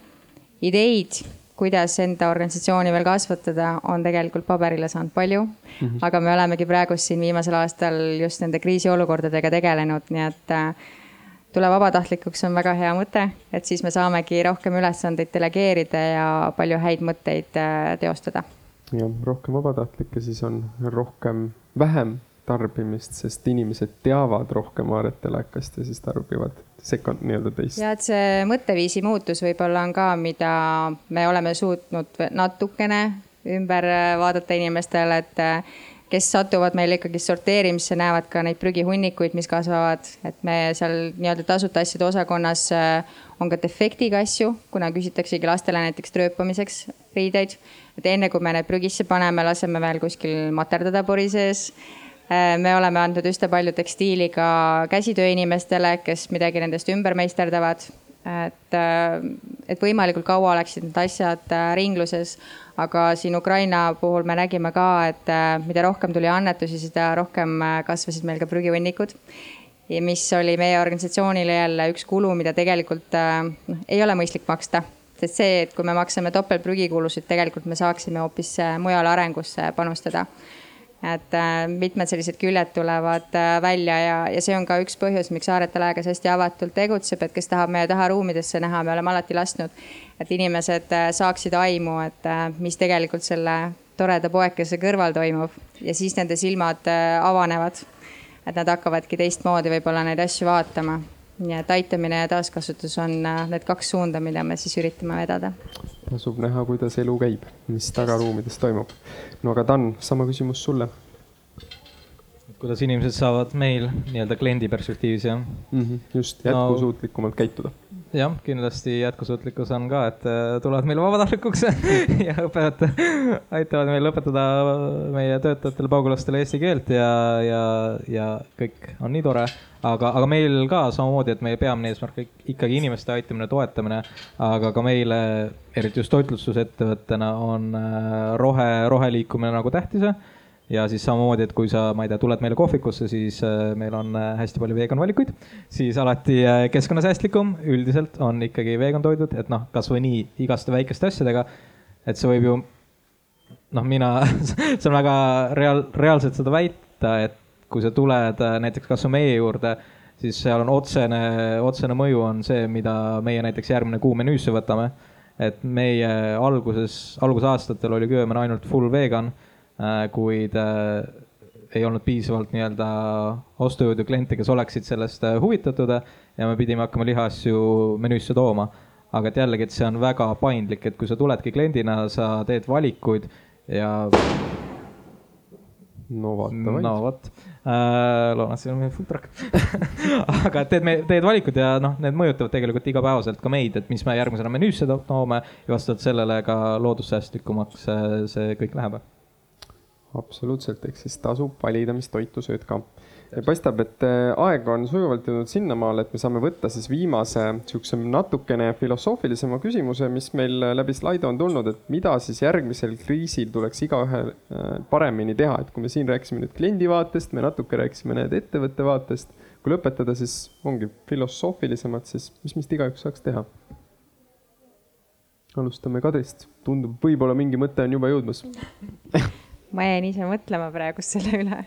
ideid kuidas enda organisatsiooni veel kasvatada, on tegelikult paberile saanud palju mm. -hmm. aga me olemegi praegu siin viimasel aastal just nende kriisiolukordadega tegelenud, nii et äh, tule vabatahtlikuks on väga hea mõte, et siis me saamegi rohkem ülesandeid delegeerida ja palju häid mõtteid äh, teostada. Jah, rohkem vabatahtlikke, siis on rohkem, vähem tarbimist, sest inimesed teavad rohkem Aaret telekast ja siis tarbivad sekund nii-öelda teist. ja et see mõtteviisi muutus võib-olla on ka, mida me oleme suutnud natukene ümber äh, vaadata inimestele, et äh, kes satuvad meil ikkagi sorteerimisse, näevad ka neid prügihunnikuid, mis kasvavad, et me seal nii-öelda tasuta asjade osakonnas äh, on ka defektiga asju, kuna küsitaksegi lastele näiteks trööpamiseks riideid. Et enne kui me need prügisse paneme, laseme veel kuskil materdada pori sees äh, me oleme andnud üsna palju tekstiili ka käsitööinimestele, kes midagi nendest ümber meisterdavad. et, äh, et võimalikult kaua oleksid need asjad ringluses aga siin Ukraina puhul me nägime ka, et äh, mida rohkem tuli annetusi, seda rohkem äh, kasvasid meil ka prügihunnikud. mis oli meie organisatsioonile jälle üks kulu, mida tegelikult äh, noh, ei ole mõistlik maksta sest see, et kui me maksame topeltprügikulusid, tegelikult me saaksime hoopis mujal arengusse panustada et äh, mitmed sellised küljed tulevad äh, välja ja, ja see on ka üks põhjus, miks Saaret Alaegas hästi avatult tegutseb, et kes tahab meie taha ruumidesse näha, me oleme alati lasknud, et inimesed äh, saaksid aimu, et mis tegelikult selle toreda poekese kõrval toimub ja siis nende silmad avanevad. et nad hakkavadki teistmoodi võib-olla neid asju vaatama. Nii et aitamine ja taaskasutus on need kaks suunda, mida me siis üritame vedada. tasub näha, kuidas elu käib, mis tagaruumides toimub no aga Dan, sama küsimus sulle. kuidas inimesed saavad meil nii-öelda kliendi perspektiivis jah mm? -hmm, just, jätkusuutlikumalt no, käituda. Jah, kindlasti jätkusuutlikkus on ka, et äh, tulevad meile vabatahtlikuks ja õpetajad aitavad meil õpetada meie töötajatele, pagulastele eesti keelt ja, ja, ja kõik on nii tore. Aga, aga meil ka samamoodi, et meie peamine eesmärk ikkagi inimeste aitamine, toetamine, aga ka meile, eriti just toitlustusettevõttena on äh, rohe, roheliikumine nagu tähtis ja siis samamoodi, et kui sa, ma ei tea, tuled meile kohvikusse, siis äh, meil on äh, hästi palju vegan valikuid, siis alati keskkonnasäästlikum üldiselt on ikkagi vegan toidud, et noh, kasvõi nii igaste väikeste asjadega. et see võib ju, noh, mina saan väga reaal, reaalselt seda väita, et kui sa tuled äh, näiteks kasvõi meie juurde, siis seal on otsene, otsene mõju on see, mida meie näiteks järgmine kuu menüüsse võtame. et meie alguses, algusaastatel oli Köömen ainult full vegan, äh, kuid äh, ei olnud piisavalt nii-öelda ostujõudu kliente, kes oleksid sellest huvitatud ja me pidime hakkama lihaasju menüüsse tooma. aga et jällegi, et see on väga paindlik, et kui sa tuledki kliendina, sa teed valikuid ja no vaata vaid. no vot äh,, et siin on meie food truck aga teed, teed valikud ja noh, need mõjutavad tegelikult igapäevaselt ka meid, et mis me järgmisena menüüsse toome ja vastavalt sellele ka loodussäästlikumaks see kõik läheb. Absoluutselt, ehk siis tasub valida, mis toitu sööd ka. Paistab, et äh, aeg on sujuvalt jõudnud sinnamaale, et me saame võtta siis viimase niisuguse natukene filosoofilisema küsimuse, mis meil läbi slaide on tulnud, et mida siis järgmisel kriisil tuleks igaühel äh, paremini teha, et kui me siin rääkisime nüüd kliendi vaatest, me natuke rääkisime nüüd ettevõtte vaatest. kui lõpetada, siis ongi filosoofilisemalt, siis mis meist igaüks saaks teha? alustame Kadrist, tundub, võib-olla mingi mõte on juba jõudmas ma jäin ise mõtlema praegu selle üle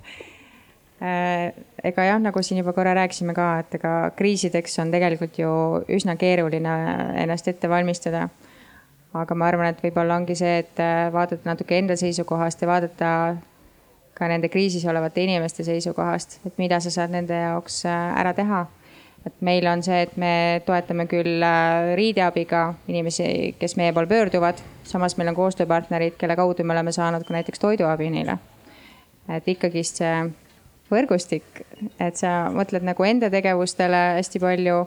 Äh, ega jah, nagu siin juba korra rääkisime ka, et ega kriisideks on tegelikult ju üsna keeruline ennast ette valmistada. aga ma arvan, et võib-olla ongi see, et äh, vaadata natuke enda seisukohast ja vaadata ka nende kriisis olevate inimeste seisukohast, et mida sa saad nende jaoks äh, ära teha. Et meil on see, et me toetame küll riideabiga inimesi, kes meie poole pöörduvad, samas meil on koostööpartnerid, kelle kaudu me oleme saanud ka näiteks toiduabi neile. et ikkagist see võrgustik, et sa mõtled nagu enda tegevustele hästi palju,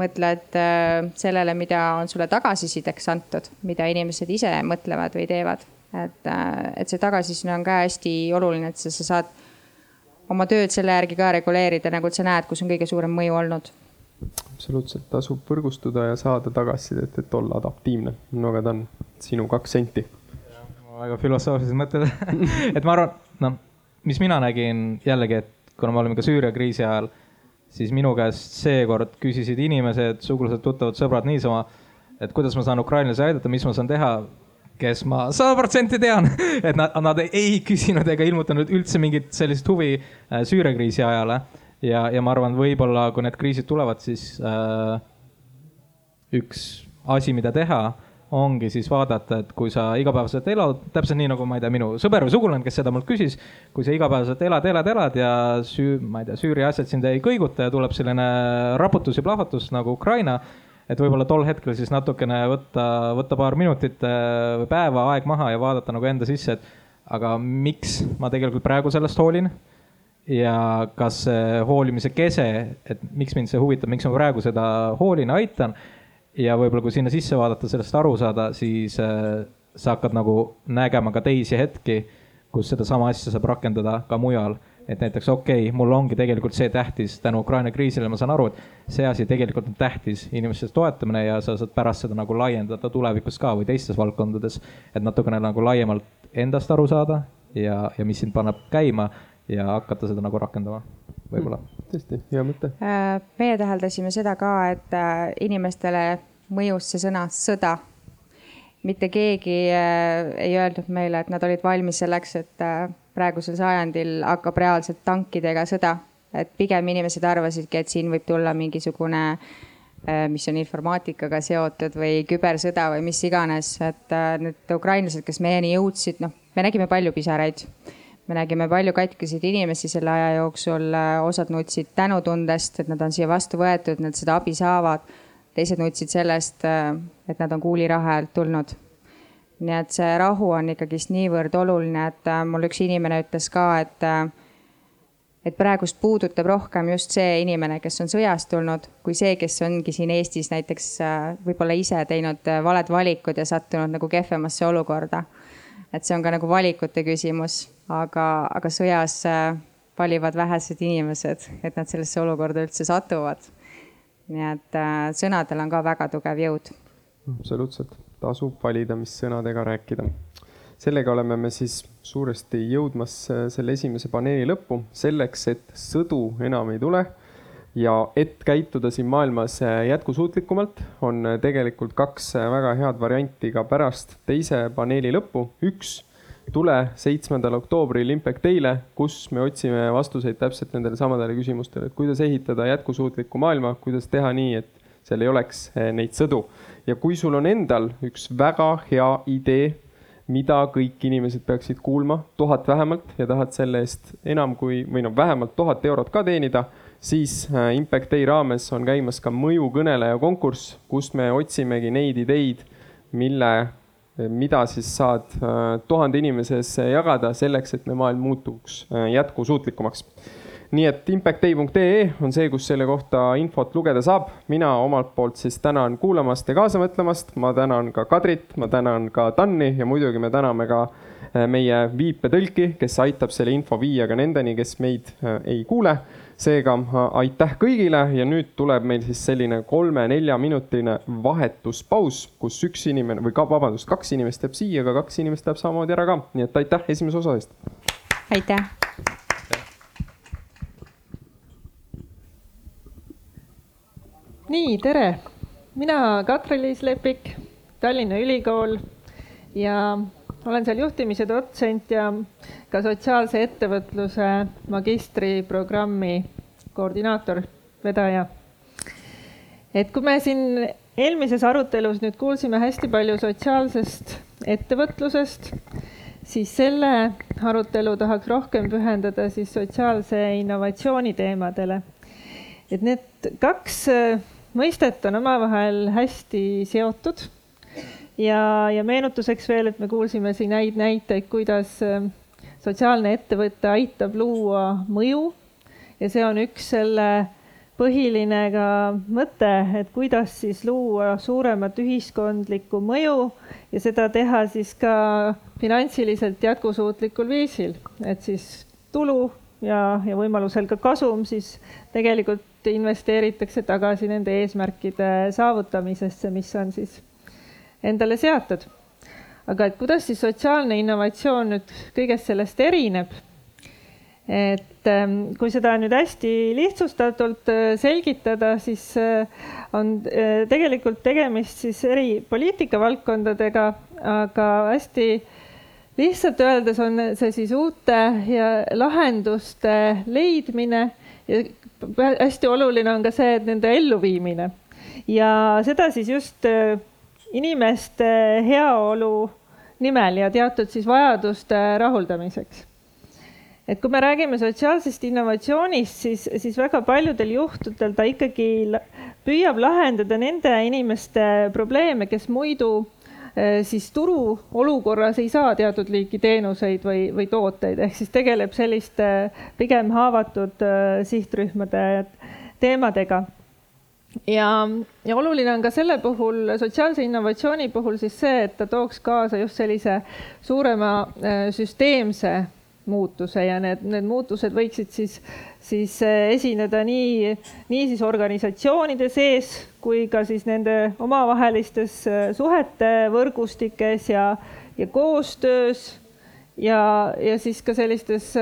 mõtled äh, sellele, mida on sulle tagasisideks antud, mida inimesed ise mõtlevad või teevad. et, äh, et see tagasiside on ka hästi oluline, et sa, sa saad oma tööd selle järgi ka reguleerida, nagu sa näed, kus on kõige suurem mõju olnud. absoluutselt tasub võrgustuda ja saada tagasisidet, et olla adaptiivne. no aga Dan, sinu kaks senti. väga filosoofilised mõtted et ma arvan, noh, mis mina nägin jällegi, et kuna me olime ka Süüria kriisi ajal, siis minu käest seekord küsisid inimesed, sugulased, tuttavad, sõbrad niisama, et kuidas ma saan ukrainlasi aidata, mis ma saan teha kes ma sada protsenti tean et nad, nad ei küsinud ega ilmutanud üldse mingit sellist huvi äh, Süüria kriisi ajale. Ja, ja ma arvan, võib-olla kui need kriisid tulevad, siis äh, üks asi, mida teha, ongi siis vaadata, et kui sa igapäevaselt elad, täpselt nii nagu ma ei tea, minu sõber või sugulane, kes seda mult küsis, kui sa igapäevaselt elad, elad, elad ja süü-, ma ei tea, Süüria asjad sind ei kõiguta ja tuleb selline raputus ja plahvatus nagu Ukraina, et võib-olla tol hetkel siis natukene võtta, võtta paar minutit äh, või päeva aeg maha ja vaadata nagu enda sisse, et aga miks ma tegelikult praegu sellest hoolin ja kas see hoolimise kese, et miks mind see huvitab, miks ma praegu seda hoolin, aitan. ja võib-olla, kui sinna sisse vaadata, sellest aru saada, siis äh, sa hakkad nagu nägema ka teisi hetki, kus sedasama asja saab rakendada ka mujal. Et näiteks okei okay,, mul ongi tegelikult see tähtis tänu Ukraina kriisile, ma saan aru, et see asi tegelikult on tähtis, inimeste toetamine ja sa saad pärast seda nagu laiendada tulevikus ka või teistes valdkondades. et natukene nagu laiemalt endast aru saada ja, ja mis sind paneb käima ja hakata seda nagu rakendama, võib-olla mm,. tõesti, hea mõte. Äh, meie täheldasime seda ka, et äh, inimestele mõjus see sõna sõda. mitte keegi äh, ei öelnud meile, et nad olid valmis selleks, et praegusel sajandil hakkab reaalselt tankidega sõda. et pigem inimesed arvasidki, et siin võib tulla mingisugune mis on informaatikaga seotud või kübersõda või mis iganes, et need ukrainlased, kes meieni jõudsid, noh, me nägime palju pisaraid me nägime palju katkiseid inimesi selle aja jooksul, osad nutsid tänutundest, et nad on siia vastu võetud, nad seda abi saavad. teised nutsid sellest, et nad on kuuliraha alt tulnud. Nii et see rahu on ikkagist niivõrd oluline, et mul üks inimene ütles ka, et, et praegust puudutab rohkem just see inimene, kes on sõjast tulnud, kui see, kes ongi siin Eestis näiteks võib-olla ise teinud valed valikud ja sattunud nagu kehvemasse olukorda. et see on ka nagu valikute küsimus aga, aga sõjas äh, valivad vähesed inimesed, et nad sellesse olukorda üldse satuvad. nii et äh, sõnadel on ka väga tugev jõud. absoluutselt, tasub valida, mis sõnadega rääkida. sellega oleme me siis suuresti jõudmas äh, selle esimese paneeli lõppu, selleks, et sõdu enam ei tule ja et käituda siin maailmas jätkusuutlikumalt, on tegelikult kaks väga head varianti ka pärast teise paneeli lõppu. üks tule seitsmendal oktoobril Impact Day'le, kus me otsime vastuseid täpselt nendele samadele küsimustele, et kuidas ehitada jätkusuutlikku maailma, kuidas teha nii, et seal ei oleks eh, neid sõdu. ja kui sul on endal üks väga hea idee, mida kõik inimesed peaksid kuulma, tuhat vähemalt ja tahad selle eest enam kui, või noh, vähemalt tuhat eurot ka teenida, siis eh, Impact Day raames on käimas ka mõjukõneleja konkurss, kus me otsimegi neid ideid, mille mida siis saad tuhande inimese sees jagada selleks, et meie maailm muutuks jätkusuutlikumaks. Nii et impactday.ee on see, kus selle kohta infot lugeda saab. mina omalt poolt siis tänan kuulamast ja kaasa mõtlemast. ma tänan ka Kadrit, ma tänan ka Tanni ja muidugi me täname ka äh, meie viipetõlki, kes aitab selle info viia ka nendeni, kes meid ei kuule seega aitäh kõigile ja nüüd tuleb meil siis selline kolme-neljaminutiline vahetuspaus, kus üks inimene või ka vabandust, kaks inimest jääb siia, aga kaks inimest läheb samamoodi ära ka, nii et aitäh esimese osa eest. aitäh. Nii, tere, mina Katri-Liis Lepik, Tallinna Ülikool ja olen seal juhtimise dotsent ja ka sotsiaalse ettevõtluse magistriprogrammi koordinaator, vedaja. et kui me siin eelmises arutelus nüüd kuulsime hästi palju sotsiaalsest ettevõtlusest, siis selle arutelu tahaks rohkem pühendada siis sotsiaalse innovatsiooni teemadele. et need kaks mõistet on omavahel hästi seotud. Ja, ja meenutuseks veel, et me kuulsime siin häid näiteid, kuidas äh, sotsiaalne ettevõte aitab luua mõju. Ja see on üks selle põhiline ka mõte, et kuidas siis luua suuremat ühiskondlikku mõju ja seda teha siis ka finantsiliselt jätkusuutlikul viisil, et siis tulu ja, ja võimalusel ka kasum siis tegelikult investeeritakse tagasi nende eesmärkide saavutamisesse, mis on siis endale seatud. aga et kuidas siis sotsiaalne innovatsioon nüüd kõigest sellest erineb? et ähm, kui seda nüüd hästi lihtsustatult äh, selgitada, siis äh, on äh, tegelikult tegemist siis eri poliitikavaldkondadega, aga hästi lihtsalt öeldes on see siis uute ja lahenduste leidmine ja hästi oluline on ka see, et nende elluviimine ja seda siis just inimeste heaolu nimel ja teatud siis vajaduste rahuldamiseks. et kui me räägime sotsiaalsest innovatsioonist, siis, siis väga paljudel juhtudel ta ikkagi püüab lahendada nende inimeste probleeme, kes muidu eh, siis turuolukorras ei saa teatud liiki teenuseid või, või tooteid, ehk siis tegeleb selliste pigem haavatud eh, sihtrühmade teemadega. Ja, ja oluline on ka selle puhul, sotsiaalse innovatsiooni puhul siis see, et ta tooks kaasa just sellise suurema äh, süsteemse muutuse ja need, need muutused võiksid siis, siis äh, esineda nii, nii siis organisatsioonide sees kui ka siis nende omavahelistes äh, suhete võrgustikes ja, ja koostöös ja, ja siis ka sellistes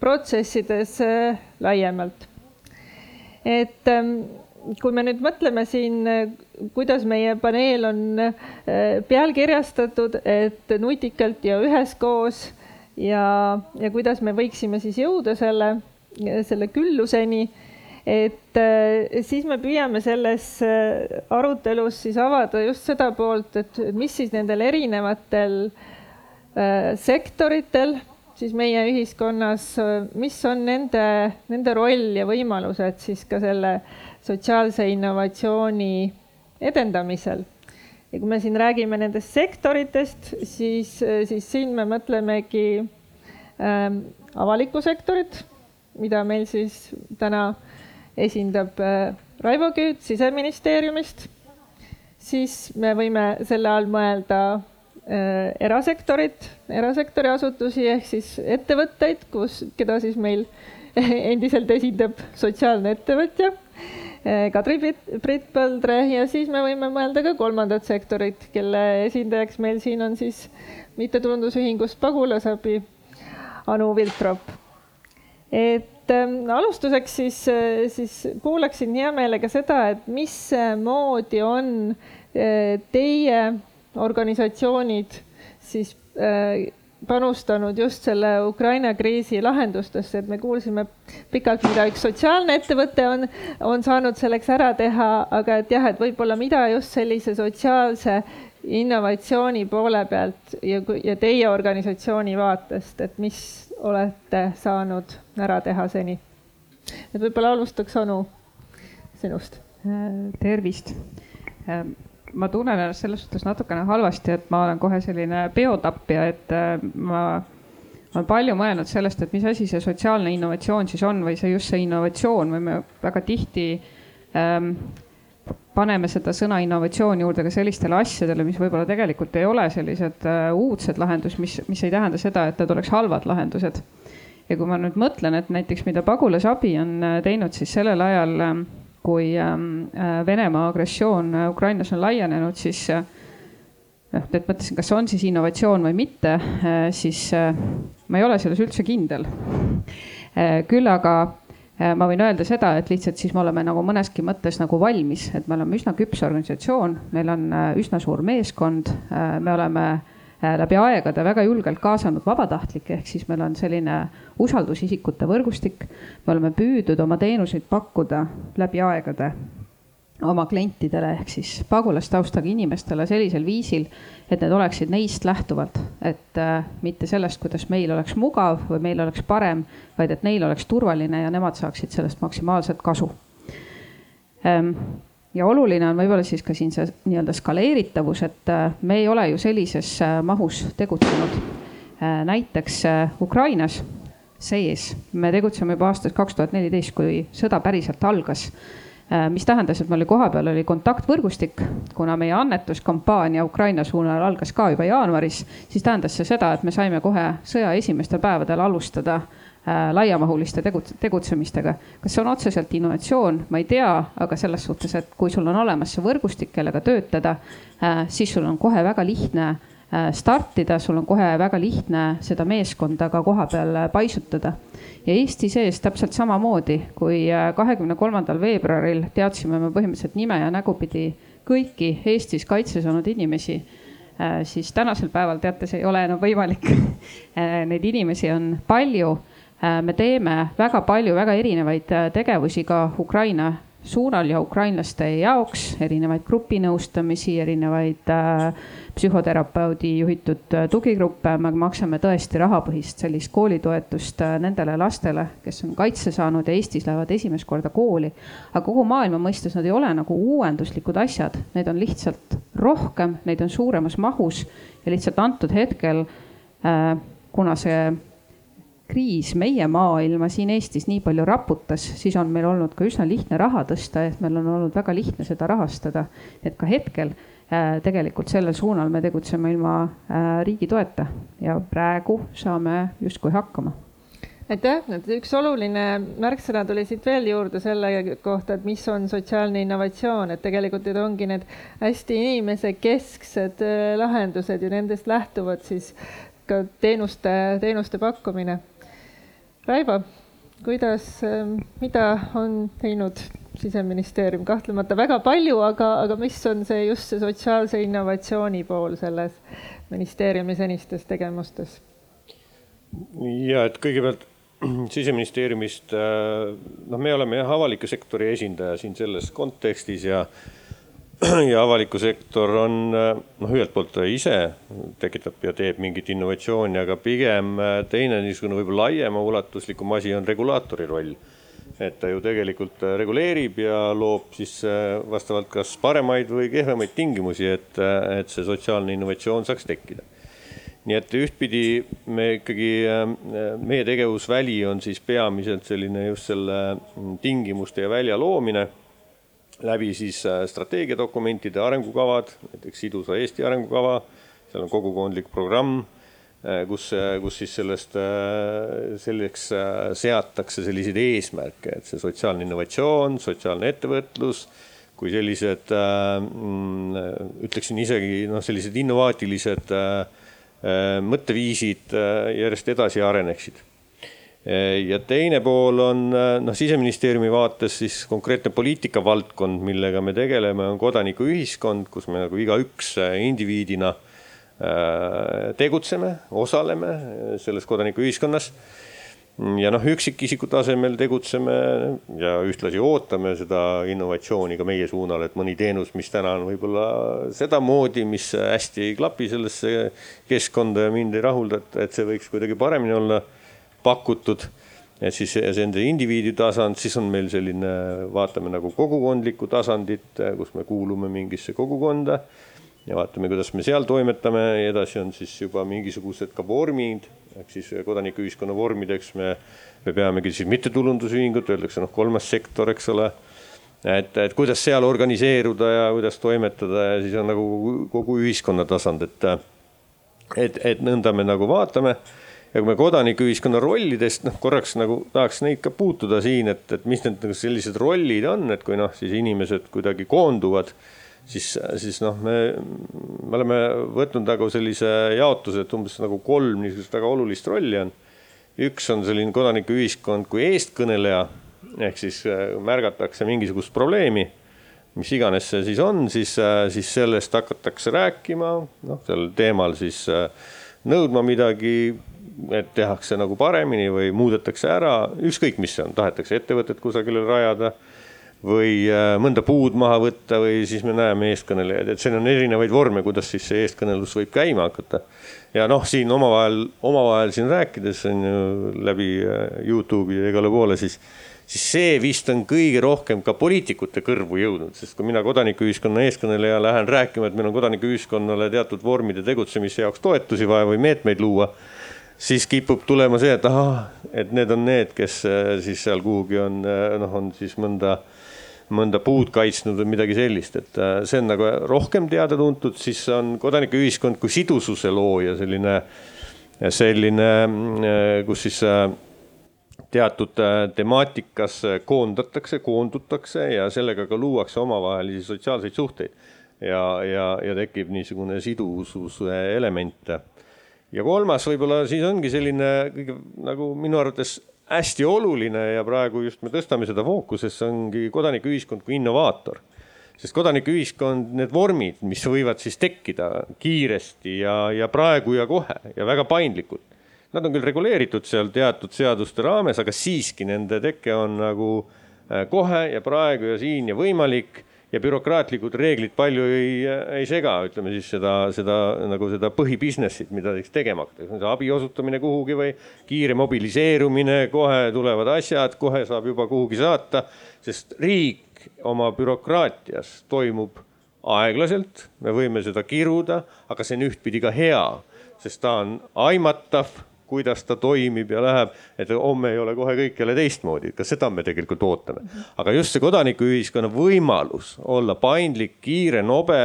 protsessides laiemalt. et ähm, kui me nüüd mõtleme siin, kuidas meie paneel on äh, pealkirjastatud, et nutikalt ja üheskoos ja, ja kuidas me võiksime siis jõuda selle, selle külluseni, et äh, siis me püüame selles äh, arutelus siis avada just seda poolt, et mis siis nendel erinevatel sektoritel siis meie ühiskonnas, mis on nende, nende roll ja võimalused siis ka selle sotsiaalse innovatsiooni edendamisel. ja kui me siin räägime nendest sektoritest, siis, siis siin me mõtlemegi ähm, avalikku sektorit, mida meil siis täna esindab äh, Raivo Küüt Siseministeeriumist. siis me võime selle all mõelda äh, erasektorit, erasektori asutusi ehk siis ettevõtteid, kus, keda siis meil endiselt esindab sotsiaalne ettevõtja Eh, Kadri Priit Põldre ja siis me võime mõelda ka kolmandat sektorit, kelle esindajaks meil siin on siis mittetulundusühingust Pagulasabi Anu Viltrop. et äh, alustuseks siis, eh, siis kuulaksin hea meelega seda, et mismoodi on äh, teie organisatsioonid siis äh, panustanud just selle Ukraina kriisi lahendustesse, et me kuulsime pikalt, mida üks sotsiaalne ettevõte on, on saanud selleks ära teha, aga et jah, et võib-olla mida just sellise sotsiaalse innovatsiooni poole pealt ja, ja teie organisatsiooni vaatest, et mis olete saanud ära teha seni? et võib-olla alustaks Anu sinust. tervist ma tunnen ennast selles suhtes natukene halvasti, et ma olen kohe selline peotapja, et äh, ma olen palju mõelnud sellest, et mis asi see sotsiaalne innovatsioon siis on või see just see innovatsioon või me väga tihti ähm, paneme seda sõna innovatsioon juurde ka sellistele asjadele, mis võib-olla tegelikult ei ole sellised äh, uudsed lahendused, mis, mis ei tähenda seda, et need oleks halvad lahendused. ja kui ma nüüd mõtlen, et näiteks mida pagulasabi on äh, teinud, siis sellel ajal äh, kui ähm, äh, Venemaa agressioon Ukrainas on laienenud, siis noh, et mõtlesin, kas on siis innovatsioon või mitte, siis ma ei ole selles üldse kindel. küll aga ma võin öelda seda, et lihtsalt siis me oleme nagu mõneski mõttes nagu valmis, et me oleme üsna küps organisatsioon, meil on üsna suur meeskond, me oleme Äh, läbi aegade väga julgelt kaasanud vabatahtlikke, ehk siis meil on selline usaldusisikute võrgustik. me oleme püüdnud oma teenuseid pakkuda läbi aegade oma klientidele ehk siis pagulastaustaga inimestele sellisel viisil, et need oleksid neist lähtuvalt, et äh, mitte sellest, kuidas meil oleks mugav või meil oleks parem, vaid et neil oleks turvaline ja nemad saaksid sellest maksimaalset kasu. Ähm, ja oluline on võib-olla siis ka siin see nii-öelda skaleeritavus, et äh, me ei ole ju sellises äh, mahus tegutsenud. Äh, näiteks Ukrainas sees me tegutseme juba aastast kaks tuhat neliteist, kui sõda päriselt algas mis tähendas, et meil kohapeal oli kontaktvõrgustik, kuna meie annetuskampaania Ukraina suunal algas ka juba jaanuaris, siis tähendas see seda, et me saime kohe sõja esimestel päevadel alustada äh, laiamahuliste tegut-, tegutsemistega. kas see on otseselt innovatsioon, ma ei tea, aga selles suhtes, et kui sul on olemas see võrgustik, kellega töötada, äh, siis sul on kohe väga lihtne startida, sul on kohe väga lihtne seda meeskonda ka koha peal paisutada. ja Eesti sees täpselt samamoodi, kui kahekümne kolmandal veebruaril teadsime me põhimõtteliselt nime ja nägupidi kõiki Eestis kaitse saanud inimesi Äh, siis tänasel päeval teate, see ei ole enam võimalik. Äh, neid inimesi on palju. Äh, me teeme väga palju väga erinevaid tegevusi ka Ukraina suunal ja ukrainlaste jaoks, erinevaid grupinõustamisi, erinevaid psühhoterapeudi juhitud tugigruppe, me maksame tõesti rahapõhist sellist koolitoetust nendele lastele, kes on kaitse saanud ja Eestis lähevad esimest korda kooli. aga kogu maailma mõistes nad ei ole nagu uuenduslikud asjad, need on lihtsalt rohkem, neid on suuremas mahus. Ja lihtsalt antud hetkel, äh, kuna see kriis meie maailma siin Eestis nii palju raputas, siis on meil olnud ka üsna lihtne raha tõsta, et meil on olnud väga lihtne seda rahastada. et ka hetkel äh, tegelikult sellel suunal me tegutseme ilma äh, riigi toeta ja praegu saame justkui hakkama aitäh, et üks oluline märksõna tuli siit veel juurde selle kohta, et mis on sotsiaalne innovatsioon, et tegelikult need ongi need hästi inimesekesksed äh, lahendused ja nendest lähtuvad siis ka teenuste, teenuste pakkumine. Raivo, kuidas, äh, mida on teinud siseministeerium, kahtlemata väga palju, aga, aga mis on see just see sotsiaalse innovatsiooni pool selles ministeeriumi senistes tegevustes? ja et kõigepealt siseministeeriumist, äh, noh, me oleme jah, avaliku sektori esindaja siin selles kontekstis ja, ja avaliku sektor on äh, noh, ühelt poolt ta ise tekitab ja teeb mingit innovatsiooni, aga pigem äh, teine niisugune võib-olla laiema ulatuslikum asi on regulaatori roll. et ta ju tegelikult reguleerib ja loob siis vastavalt kas paremaid või kehvemaid tingimusi, et, et see sotsiaalne innovatsioon saaks tekkida nii et ühtpidi me ikkagi, äh, meie tegevusväli on siis peamiselt selline just selle mm, tingimuste ja välja loomine läbi siis äh, strateegiadokumentide, arengukavad, näiteks sidusa Eesti arengukava, seal on kogukondlik programm, äh, kus, kus siis sellest, selleks seatakse selliseid eesmärke, et see sotsiaalne innovatsioon, sotsiaalne ettevõtlus, kui sellised, mm, ütleksin isegi noh, sellised innovaatilised äh, Äh, mõtteviisid äh, järjest edasi areneksid. Äh, ja teine pool on noh, siseministeeriumi vaates siis konkreetne poliitikavaldkond, millega me tegeleme, on kodanikuühiskond, kus me nagu igaüks indiviidina tegutseme, osaleme selles kodanikuühiskonnas. Ja noh, üksikisiku tasemel tegutseme ja ühtlasi ootame seda innovatsiooni ka meie suunal, et mõni teenus, mis täna on võib-olla sedamoodi, mis hästi ei klapi sellesse keskkonda ja mind ei rahulda, et, et see võiks kuidagi paremini olla pakutud. et siis see nende indiviidi tasand, siis on meil selline, vaatame nagu kogukondlikku tasandit, kus me kuulume mingisse kogukonda ja vaatame, kuidas me seal toimetame ja edasi on siis juba mingisugused ka vormid ehk siis kodanikuühiskonna vormideks me, me peamegi siis mittetulundusühingut, öeldakse noh, kolmas sektor, eks ole. et, et kuidas seal organiseeruda ja kuidas toimetada ja siis on nagu kogu ühiskonna tasand, et, et, et nõnda me nagu vaatame ja kui me kodanikuühiskonna rollidest noh, korraks nagu tahaks neid ka puutuda siin, et, et mis need nagu sellised rollid on, et kui noh, siis inimesed kuidagi koonduvad siis, siis noh, me, me oleme võtnud nagu sellise jaotuse, et umbes nagu kolm niisugust väga olulist rolli on. üks on selline kodanikuühiskond kui eestkõneleja ehk siis äh, märgatakse mingisugust probleemi, mis iganes see siis on, siis, äh, siis sellest hakatakse rääkima, noh, sel teemal siis äh, nõudma midagi, et tehakse nagu paremini või muudetakse ära, ükskõik, mis see on, tahetakse ettevõtet kusagile rajada või äh, mõnda puud maha võtta või siis me näeme eestkõnelejaid, et siin on erinevaid vorme, kuidas siis see eestkõnelus võib käima hakata. ja noh, siin omavahel, omavahel siin rääkides on ju läbi äh, Youtube'i ja igale poole, siis, siis see vist on kõige rohkem ka poliitikute kõrvu jõudnud, sest kui mina kodanikuühiskonna eeskõneleja lähen rääkima, et meil on kodanikuühiskonnale teatud vormide tegutsemise jaoks toetusi vaja või meetmeid luua siis kipub tulema see, et ahah, et need on need, kes äh, siis seal kuhugi on, noh, on siis mõnda äh, mõnda puud kaitsnud või midagi sellist, et äh, see on nagu rohkem teada-tuntud, siis on kodanikuühiskond kui sidususe looja selline, selline, äh, kus siis äh, teatud temaatikasse koondatakse, koondutakse ja sellega ka luuakse omavahelisi sotsiaalseid suhteid. ja, ja, ja tekib niisugune sidususe element. Ja kolmas võib-olla siis ongi selline kõige nagu minu arvates hästi oluline ja praegu just me tõstame seda fookusesse, ongi kodanikuühiskond kui innovaator sest kodanikuühiskond, need vormid, mis võivad siis tekkida kiiresti ja, ja praegu ja kohe ja väga paindlikult. Nad on küll reguleeritud seal teatud seaduste raames, aga siiski nende teke on nagu äh, kohe ja praegu ja siin ja võimalik ja bürokraatlikud reeglid palju ei, ei sega, ütleme siis seda, seda nagu seda põhibusiness'it, mida siis tegema hakatakse, abi osutamine kuhugi või kiire mobiliseerumine, kohe tulevad asjad, kohe saab juba kuhugi saata, sest riik oma bürokraatias toimub aeglaselt, me võime seda kiruda, aga see on ühtpidi ka hea, sest ta on aimatav kuidas ta toimib ja läheb, et homme ei ole kohe kõik jälle teistmoodi, ka seda me tegelikult ootame. aga just see kodanikuühiskonna võimalus olla paindlik, kiire, nobe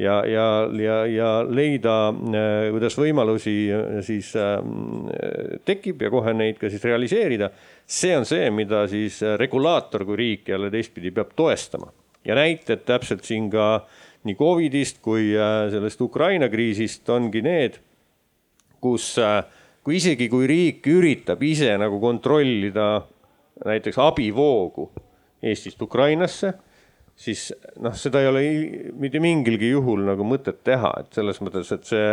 ja, ja, ja, ja leida, äh, kuidas võimalusi äh, siis äh, tekib ja kohe neid ka siis realiseerida. see on see, mida siis regulaator kui riik jälle teistpidi peab toestama ja näited täpselt siin ka nii Covidist kui sellest Ukraina kriisist ongi need, kus äh, kui isegi, kui riik üritab ise nagu kontrollida näiteks abivoogu Eestist Ukrainasse, siis noh, seda ei ole mitte mingilgi juhul nagu mõtet teha, et selles mõttes, et see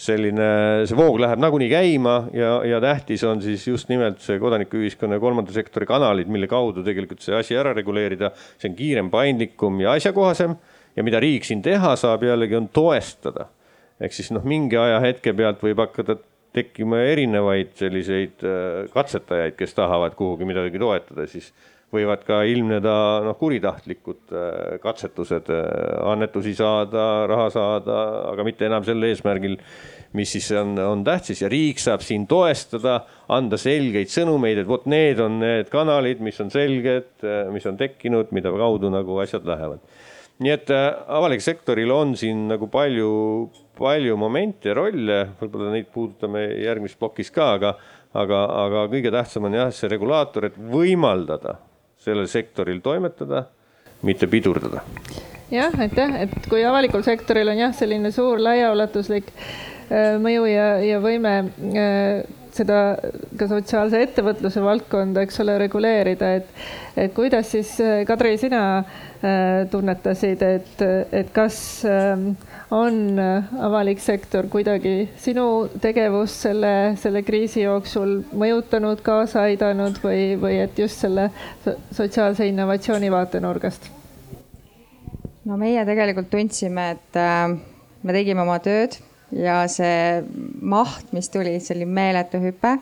selline, see voog läheb nagunii käima ja, ja tähtis on siis just nimelt see kodanikuühiskonna ja kolmanda sektori kanalid, mille kaudu tegelikult see asi ära reguleerida. see on kiirem, paindlikum ja asjakohasem ja mida riik siin teha saab jällegi on toestada. ehk siis noh, mingi ajahetke pealt võib hakata tekkima erinevaid selliseid äh, katsetajaid, kes tahavad kuhugi midagi toetada, siis võivad ka ilmneda noh, kuritahtlikud äh, katsetused äh, annetusi saada, raha saada, aga mitte enam sel eesmärgil, mis siis on, on tähtis. Ja riik saab siin toestada, anda selgeid sõnumeid, et vot need on need kanalid, mis on selged, mis on tekkinud, mida kaudu nagu asjad lähevad. Nii et avalik sektoril on siin nagu palju, palju momente rolle, võib-olla neid puudutame järgmises plokis ka, aga, aga, aga kõige tähtsam on jah, see regulaator, et võimaldada sellel sektoril toimetada, mitte pidurdada. jah, aitäh, et kui avalikul sektoril on jah, selline suur laiaulatuslik äh, mõju ja, ja võime äh, seda ka sotsiaalse ettevõtluse valdkonda, eks ole, reguleerida, et, et kuidas siis, Kadri, sina äh, tunnetasid, et, et kas äh, on avalik sektor kuidagi sinu tegevust selle, selle kriisi jooksul mõjutanud, kaasa aidanud või, või et just selle sotsiaalse innovatsiooni vaatenurgast? no meie tegelikult tundsime, et äh, me tegime oma tööd ja see maht, mis tuli, see oli meeletu hüpe.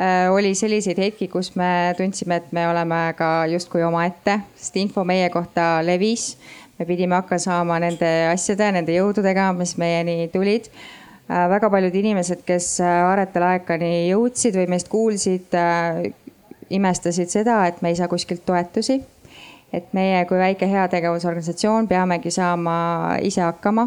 Äh, oli selliseid hetki, kus me tundsime, et me oleme ka justkui omaette, sest info meie kohta levis. Me pidime hakkama saama nende asjade, nende jõududega, mis meieni tulid. Äh, väga paljud inimesed, kes Aretel Aekani jõudsid või meist kuulsid, äh, imestasid seda, et me ei saa kuskilt toetusi et meie kui väike heategevusorganisatsioon peamegi saama ise hakkama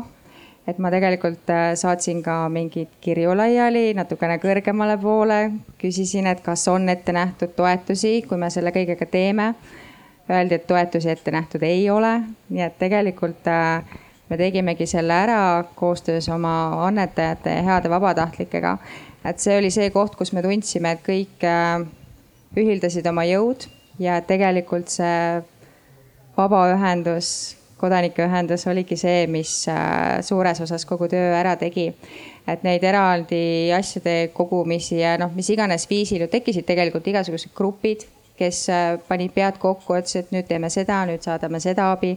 et ma tegelikult äh, saatsin ka mingeid kirju laiali natukene kõrgemale poole, küsisin, et kas on ette nähtud toetusi, kui me selle kõigega teeme. Öeldi, et toetusi ette nähtud ei ole, nii et tegelikult äh, me tegimegi selle ära koostöös oma annetajate ja heade vabatahtlikega. et see oli see koht, kus me tundsime, et kõik äh, ühildasid oma jõud ja tegelikult see vabaühendus kodanikuühendus oligi see, mis äh, suures osas kogu töö ära tegi. et neid eraldi asjade kogumisi ja noh, mis iganes viisil ju tekkisid tegelikult igasugused grupid, kes äh, panid pead kokku, ütlesid, et nüüd teeme seda, nüüd saadame seda abi.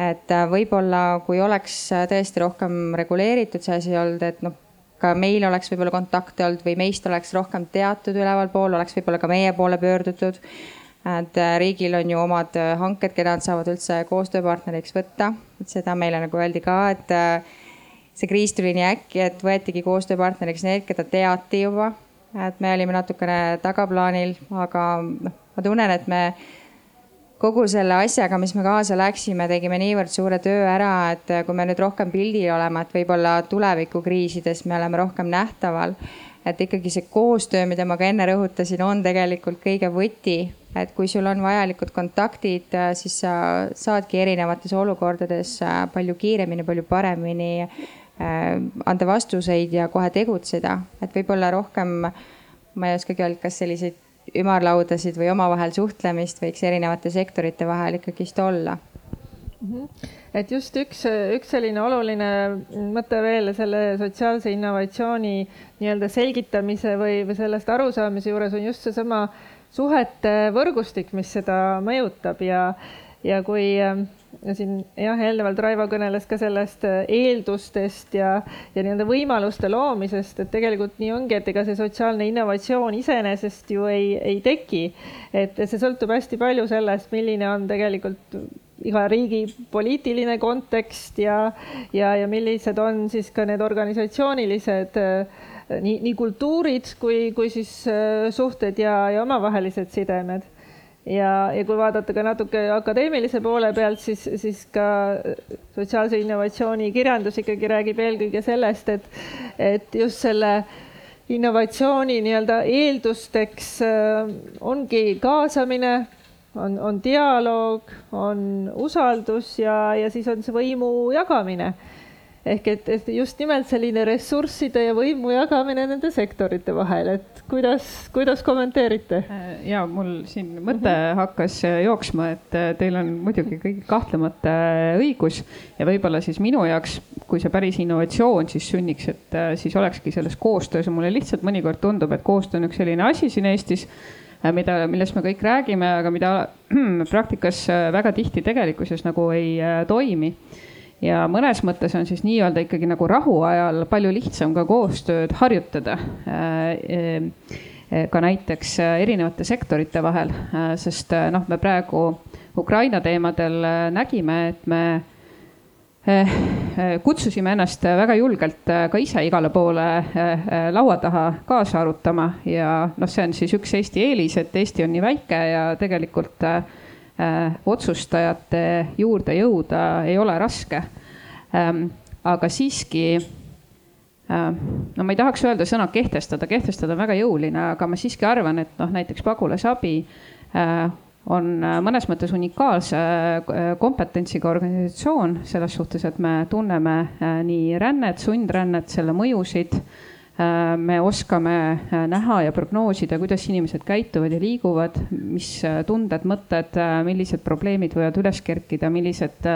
Et äh, võib-olla, kui oleks tõesti rohkem reguleeritud see asi olnud, et noh, ka meil oleks võib-olla kontakte olnud või meist oleks rohkem teatud ülevalpool, oleks võib-olla ka meie poole pöördutud. Et äh, riigil on ju omad äh, hanked, keda nad saavad üldse koostööpartneriks võtta, et seda meile nagu öeldi ka, et äh, see kriis tuli nii äkki, et võetigi koostööpartneriks need, keda teati juba. Et me olime natukene tagaplaanil, aga noh, ma tunnen, et me kogu selle asjaga, mis me kaasa läksime, tegime niivõrd suure töö ära, et kui me nüüd rohkem pildil oleme, et võib-olla tulevikukriisides me oleme rohkem nähtaval et ikkagi see koostöö, mida ma ka enne rõhutasin, on tegelikult kõige võti, et kui sul on vajalikud kontaktid, siis sa saadki erinevates olukordades palju kiiremini, palju paremini anda vastuseid ja kohe tegutseda, et võib-olla rohkem, ma ei oskagi öelda, kas selliseid ümarlaudasid või omavahel suhtlemist võiks erinevate sektorite vahel ikkagist olla. -hmm. et just üks, üks selline oluline mõte veel selle sotsiaalse innovatsiooni nii-öelda selgitamise või, või sellest arusaamise juures on just seesama suhete võrgustik, mis seda mõjutab ja, ja kui ja siin jah, eelnevalt Raivo kõneles ka sellest äh, eeldustest ja, ja nii-öelda võimaluste loomisest, et tegelikult nii ongi, et ega see sotsiaalne innovatsioon iseenesest ju ei, ei teki. et see sõltub hästi palju sellest, milline on tegelikult iga riigi poliitiline kontekst ja, ja, ja millised on siis ka need organisatsioonilised äh, nii, nii kultuurid kui, kui siis äh, suhted ja, ja omavahelised sidemed ja, ja kui vaadata ka natuke akadeemilise poole pealt, siis, siis ka sotsiaalse innovatsiooni kirjandus ikkagi räägib eelkõige sellest, et, et just selle innovatsiooni nii-öelda eeldusteks äh, ongi kaasamine, on, on dialoog, on usaldus ja, ja siis on see võimu jagamine ehk et, et just nimelt selline ressursside ja võimu jagamine nende sektorite vahel, et kuidas, kuidas kommenteerite? Äh, ja mul siin mõte mm -hmm. hakkas äh, jooksma, et äh, teil on muidugi kõik kahtlemata õigus ja võib-olla siis minu jaoks, kui see päris innovatsioon siis sünniks, et siis olekski selles koostöös ja mulle lihtsalt mõnikord tundub, et koostöö on üks selline asi siin Eestis mida, millest me kõik räägime, aga mida praktikas väga tihti tegelikkuses nagu ei toimi ja mõnes mõttes on siis nii-öelda ikkagi nagu rahuajal palju lihtsam ka koostööd harjutada. Äh, äh, ka näiteks äh, erinevate sektorite vahel, sest noh, me praegu Ukraina teemadel nägime, et me kutsusime ennast väga julgelt ka ise igale poole laua taha kaasa arutama ja noh, see on siis üks Eesti eelis, et Eesti on nii väike ja tegelikult Äh, otsustajate juurde jõuda ei ole raske. Ähm, aga siiski, äh, no ma ei tahaks öelda sõna kehtestada, kehtestada on väga jõuline, aga ma siiski arvan, et noh, näiteks pagulasabi äh, on mõnes mõttes unikaalse kompetentsiga organisatsioon selles suhtes, et me tunneme nii rännet, sundrännet, selle mõjusid Äh, me oskame äh, näha ja prognoosida, kuidas inimesed käituvad ja liiguvad, mis äh, tunded, mõtted, millised probleemid võivad üles kerkida, millised,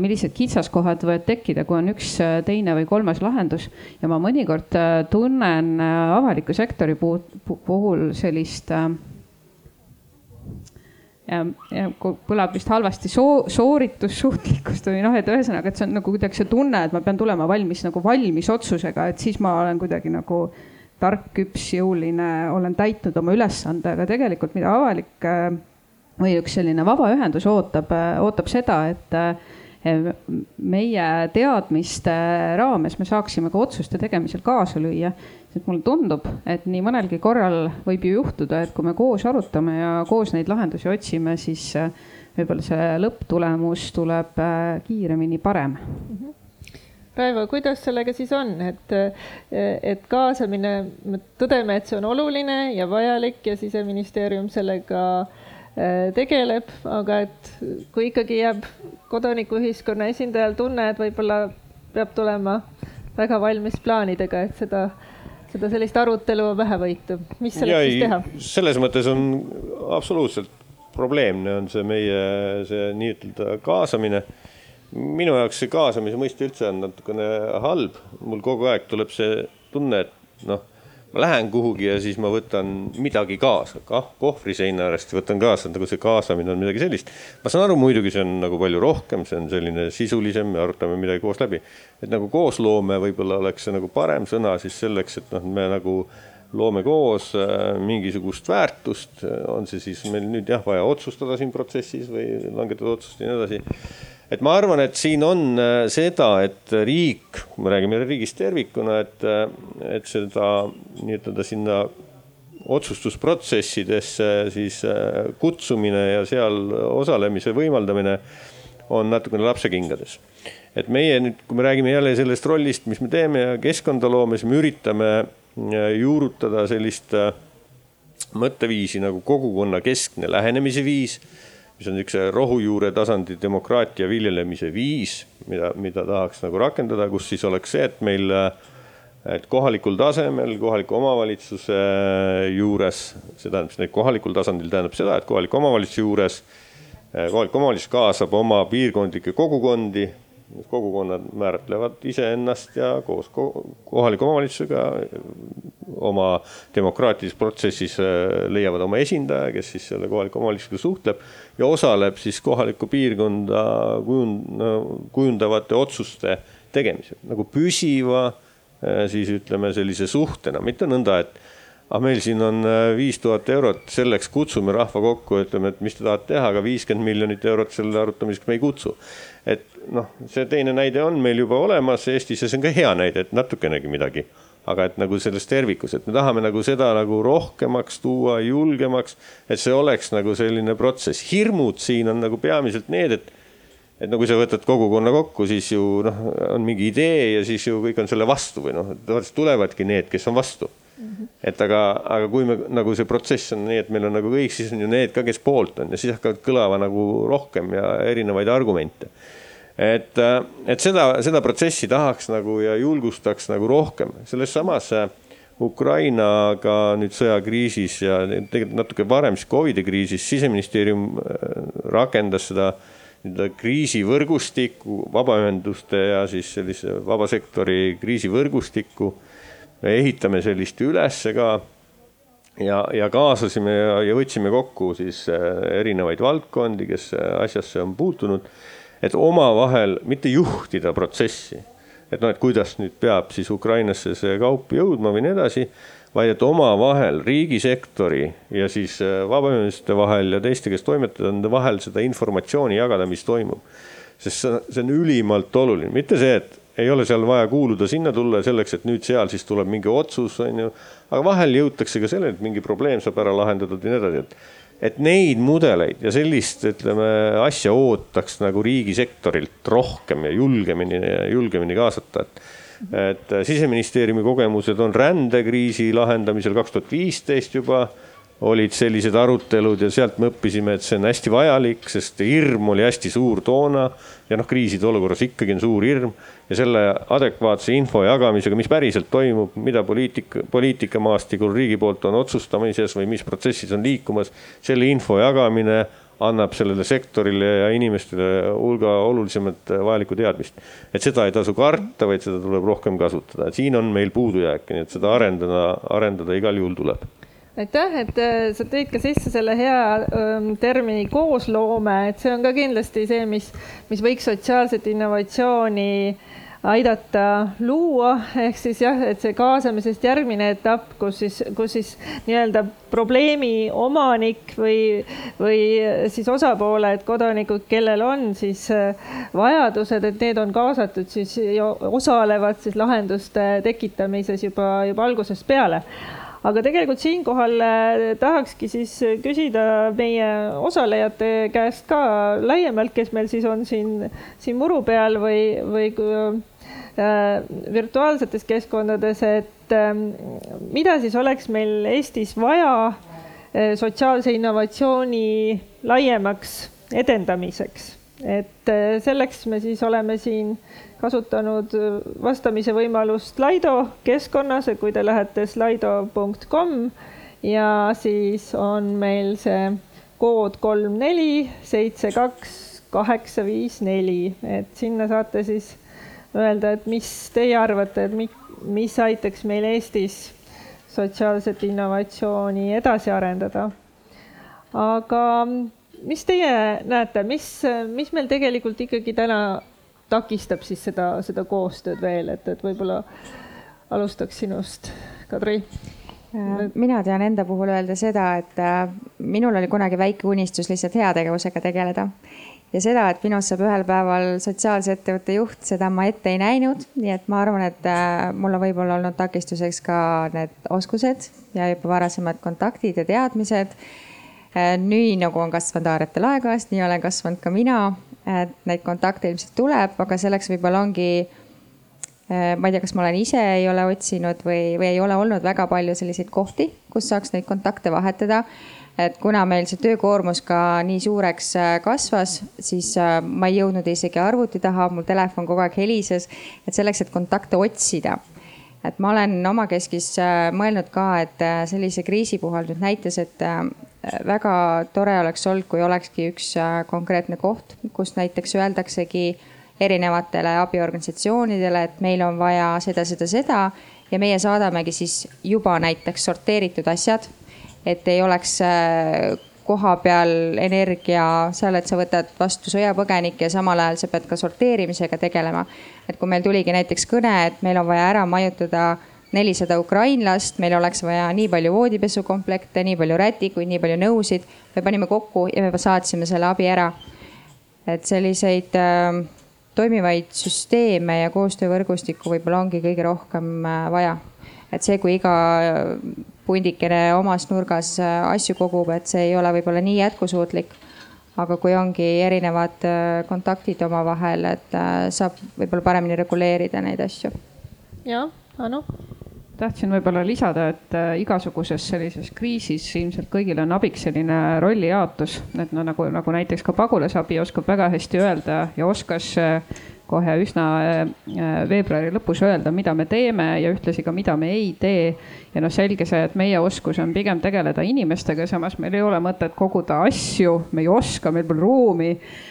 millised kitsaskohad võivad tekkida, kui on üks, teine või kolmas lahendus. ja ma mõnikord tunnen avaliku sektori puhul sellist äh, kõlab vist halvasti soo, sooritussuutlikkust või noh, et ühesõnaga, et see on nagu kuidagi see tunne, et ma pean tulema valmis nagu valmis otsusega, et siis ma olen kuidagi nagu tark, küps, jõuline, olen täitnud oma ülesande, aga tegelikult mida avalik või üks selline vabaühendus ootab, ootab seda, et meie teadmiste raames me saaksime ka otsuste tegemisel kaasa lüüa. Sest mulle tundub, et nii mõnelgi korral võib ju juhtuda, et kui me koos arutame ja koos neid lahendusi otsime, siis äh, võib-olla see lõpptulemus tuleb äh, kiiremini parem mm. -hmm. Raivo, kuidas sellega siis on, et, et kaasamine, me tõdeme, et see on oluline ja vajalik ja siseministeerium sellega äh, Äh, tegeleb, aga et kui ikkagi jääb kodanikuühiskonna esindajal tunne, et võib-olla peab tulema väga valmis plaanidega, et seda, seda sellist arutelu on vähevõitu, mis selleks siis teha? selles mõttes on absoluutselt probleemne on see meie see nii-ütelda kaasamine. minu jaoks see kaasamise mõiste üldse on natukene halb, mul kogu aeg tuleb see tunne, et noh ma lähen kuhugi ja siis ma võtan midagi kaasa, kah kohvri seina äärest võtan kaasa, nagu see kaasamine on midagi sellist. ma saan aru, muidugi see on nagu palju rohkem, see on selline sisulisem, me arutame midagi koos läbi. et nagu koosloome võib-olla oleks see nagu parem sõna siis selleks, et noh, me nagu loome koos äh, mingisugust väärtust, on see siis meil nüüd jah, vaja otsustada siin protsessis või langetada otsust ja nii edasi et ma arvan, et siin on äh, seda, et riik, kui me räägime riigist tervikuna, et, äh, et seda nii-ütelda sinna otsustusprotsessidesse siis äh, kutsumine ja seal osalemise võimaldamine on natukene lapsekingades. et meie nüüd, kui me räägime jälle sellest rollist, mis me teeme ja keskkonda loome, siis me üritame juurutada sellist mõtteviisi nagu kogukonnakeskne lähenemise viis mis on niisuguse rohujuure tasandi demokraatia viljelemise viis, mida, mida tahaks nagu rakendada, kus siis oleks see, et meil, et kohalikul tasemel, kohaliku omavalitsuse juures, see tähendab, et kohalikul tasandil tähendab seda, et kohaliku omavalitsuse juures, kohalik omavalitsus kaasab oma piirkondlikke kogukondi kogukonnad määratlevad iseennast ja koos kohaliku omavalitsusega oma demokraatilises protsessis äh, leiavad oma esindaja, kes siis selle kohaliku omavalitsusega suhtleb ja osaleb siis kohalikku piirkonda kujund-, kujundavate otsuste tegemisel. Nagu püsiva äh, siis ütleme sellise suhtena, mitte nõnda, et aga meil siin on äh, viis tuhat eurot, selleks kutsume rahva kokku, ütleme, et mis te tahate teha, aga viiskümmend miljonit eurot selle arutamiseks me ei kutsu. et noh, see teine näide on meil juba olemas Eestis ja see on ka hea näide, et natukenegi midagi. aga et nagu selles tervikus, et me tahame nagu seda nagu rohkemaks tuua, julgemaks, et see oleks nagu selline protsess. hirmud siin on nagu peamiselt need, et et no kui sa võtad kogukonna kokku, siis ju noh, on mingi idee ja siis ju kõik on selle vastu või noh, tavaliselt tulevadki need, kes on vastu et aga, aga kui me nagu see protsess on nii, et meil on nagu kõik, siis on ju need ka, kes poolt on ja siis hakkavad kõlama nagu rohkem ja erinevaid argumente. et, et seda, seda protsessi tahaks nagu ja julgustaks nagu rohkem. Selles samas äh, Ukrainaga nüüd sõjakriisis ja tegelikult natuke varem siis Covidi kriisis siseministeerium äh, rakendas seda nii-öelda kriisivõrgustikku, vabaühenduste ja siis sellise vabasektori kriisivõrgustikku me ehitame sellist ülesse ka ja, ja kaasasime ja, ja võtsime kokku siis äh, erinevaid valdkondi, kes äh, asjasse on puutunud, et omavahel mitte juhtida protsessi, et noh, et kuidas nüüd peab siis Ukrainasse see kaup jõudma või nii edasi, vaid et omavahel riigisektori ja siis äh, vabaühenduste vahel ja teiste, kes toimetavad, nende vahel seda informatsiooni jagada, mis toimub. sest see on ülimalt oluline, mitte see, et ei ole seal vaja kuuluda, sinna tulla selleks, et nüüd seal siis tuleb mingi otsus, on ju. aga vahel jõutakse ka selleni, et mingi probleem saab ära lahendatud ja nii edasi, et, et neid mudeleid ja sellist, ütleme, asja ootaks nagu riigisektorilt rohkem ja julgemini julgemini kaasata, et et siseministeeriumi kogemused on rändekriisi lahendamisel kaks tuhat viisteist juba olid sellised arutelud ja sealt me õppisime, et see on hästi vajalik, sest hirm oli hästi suur toona. Ja noh, kriiside olukorras ikkagi on suur hirm ja selle adekvaatse info jagamisega, mis päriselt toimub, mida poliitika, poliitikamaastikul riigi poolt on otsustamises või mis protsessis on liikumas, selle info jagamine annab sellele sektorile ja inimestele hulga olulisemat vajalikku teadmist. et seda ei tasu karta, vaid seda tuleb rohkem kasutada, et siin on meil puudujääke, nii et seda arendada, arendada igal juhul tuleb aitäh, et äh, sa tõid ka sisse selle hea ähm, termini koosloome, et see on ka kindlasti see, mis, mis võiks sotsiaalset innovatsiooni aidata luua, ehk siis jah, et see kaasamisest järgmine etapp, kus siis, kus siis nii-öelda probleemi omanik või, või siis osapooled, kodanikud, kellel on siis äh, vajadused, et need on kaasatud siis ja osalevad siis lahenduste tekitamises juba, juba algusest peale aga tegelikult siinkohal äh, tahakski siis küsida meie osalejate käest ka laiemalt, kes meil siis on siin, siin muru peal või, või äh, virtuaalsetes keskkondades, et äh, mida siis oleks meil Eestis vaja äh, sotsiaalse innovatsiooni laiemaks edendamiseks, et äh, selleks me siis oleme siin kasutanud äh, vastamise võimalust Slido keskkonnas, et kui te lähete slido.com ja siis on meil see kood kolm, neli, seitse, kaks, kaheksa, viis, neli, et sinna saate siis öelda, et mis teie arvate, et mis aitaks meil Eestis sotsiaalset innovatsiooni edasi arendada. aga mis teie näete, mis, mis meil tegelikult ikkagi täna takistab siis seda, seda koostööd veel, et, et võib-olla alustaks sinust, Kadri äh, mina tean enda puhul öelda seda, et äh, minul oli kunagi väike unistus lihtsalt heategevusega tegeleda. ja seda, et minust saab ühel päeval sotsiaalse ettevõtte juht, seda ma ette ei näinud, nii et ma arvan, et äh, mul on võib-olla olnud takistuseks ka need oskused ja juba varasemad kontaktid ja teadmised. Nii nagu on kasvanud Aarete laegaast, nii olen kasvanud ka mina et neid kontakte ilmselt tuleb, aga selleks võib-olla ongi äh, ma ei tea, kas ma olen ise ei ole otsinud või, või ei ole olnud väga palju selliseid kohti, kus saaks neid kontakte vahetada. et kuna meil see töökoormus ka nii suureks äh, kasvas, siis äh, ma ei jõudnud isegi arvuti taha, mul telefon kogu aeg helises. et selleks, et kontakte otsida et ma olen omakeskis mõelnud ka, et sellise kriisi puhul nüüd näitas, et väga tore oleks olnud, kui olekski üks konkreetne koht, kus näiteks öeldaksegi erinevatele abiorganisatsioonidele, et meil on vaja seda, seda, seda ja meie saadamegi siis juba näiteks sorteeritud asjad. et ei oleks koha peal energia seal, et sa võtad vastu sõjapõgenikke ja samal ajal sa pead ka sorteerimisega tegelema. et kui meil tuligi näiteks kõne, et meil on vaja ära majutada nelisada ukrainlast, meil oleks vaja nii palju voodipesukomplekte, nii palju rätikuid, nii palju nõusid. me panime kokku ja me saatsime selle abi ära. et selliseid äh, toimivaid süsteeme ja koostöövõrgustikku võib-olla ongi kõige rohkem äh, vaja. et see, kui iga pundikene omas nurgas äh, asju kogub, et see ei ole võib-olla nii jätkusuutlik. aga kui ongi erinevad äh, kontaktid omavahel, et saab võib-olla paremini reguleerida neid asju. jah, Anu tahtsin võib-olla lisada, et igasuguses sellises kriisis ilmselt kõigil on abiks selline rollijaotus, et no nagu, nagu näiteks ka pagulasabi oskab väga hästi öelda ja oskas kohe üsna äh, veebruari lõpus öelda, mida me teeme ja ühtlasi ka, mida me ei tee. ja noh, selge see, et meie oskus on pigem tegeleda inimestega, samas meil ei ole mõtet koguda asju, me ei oska, meil pole ruumi.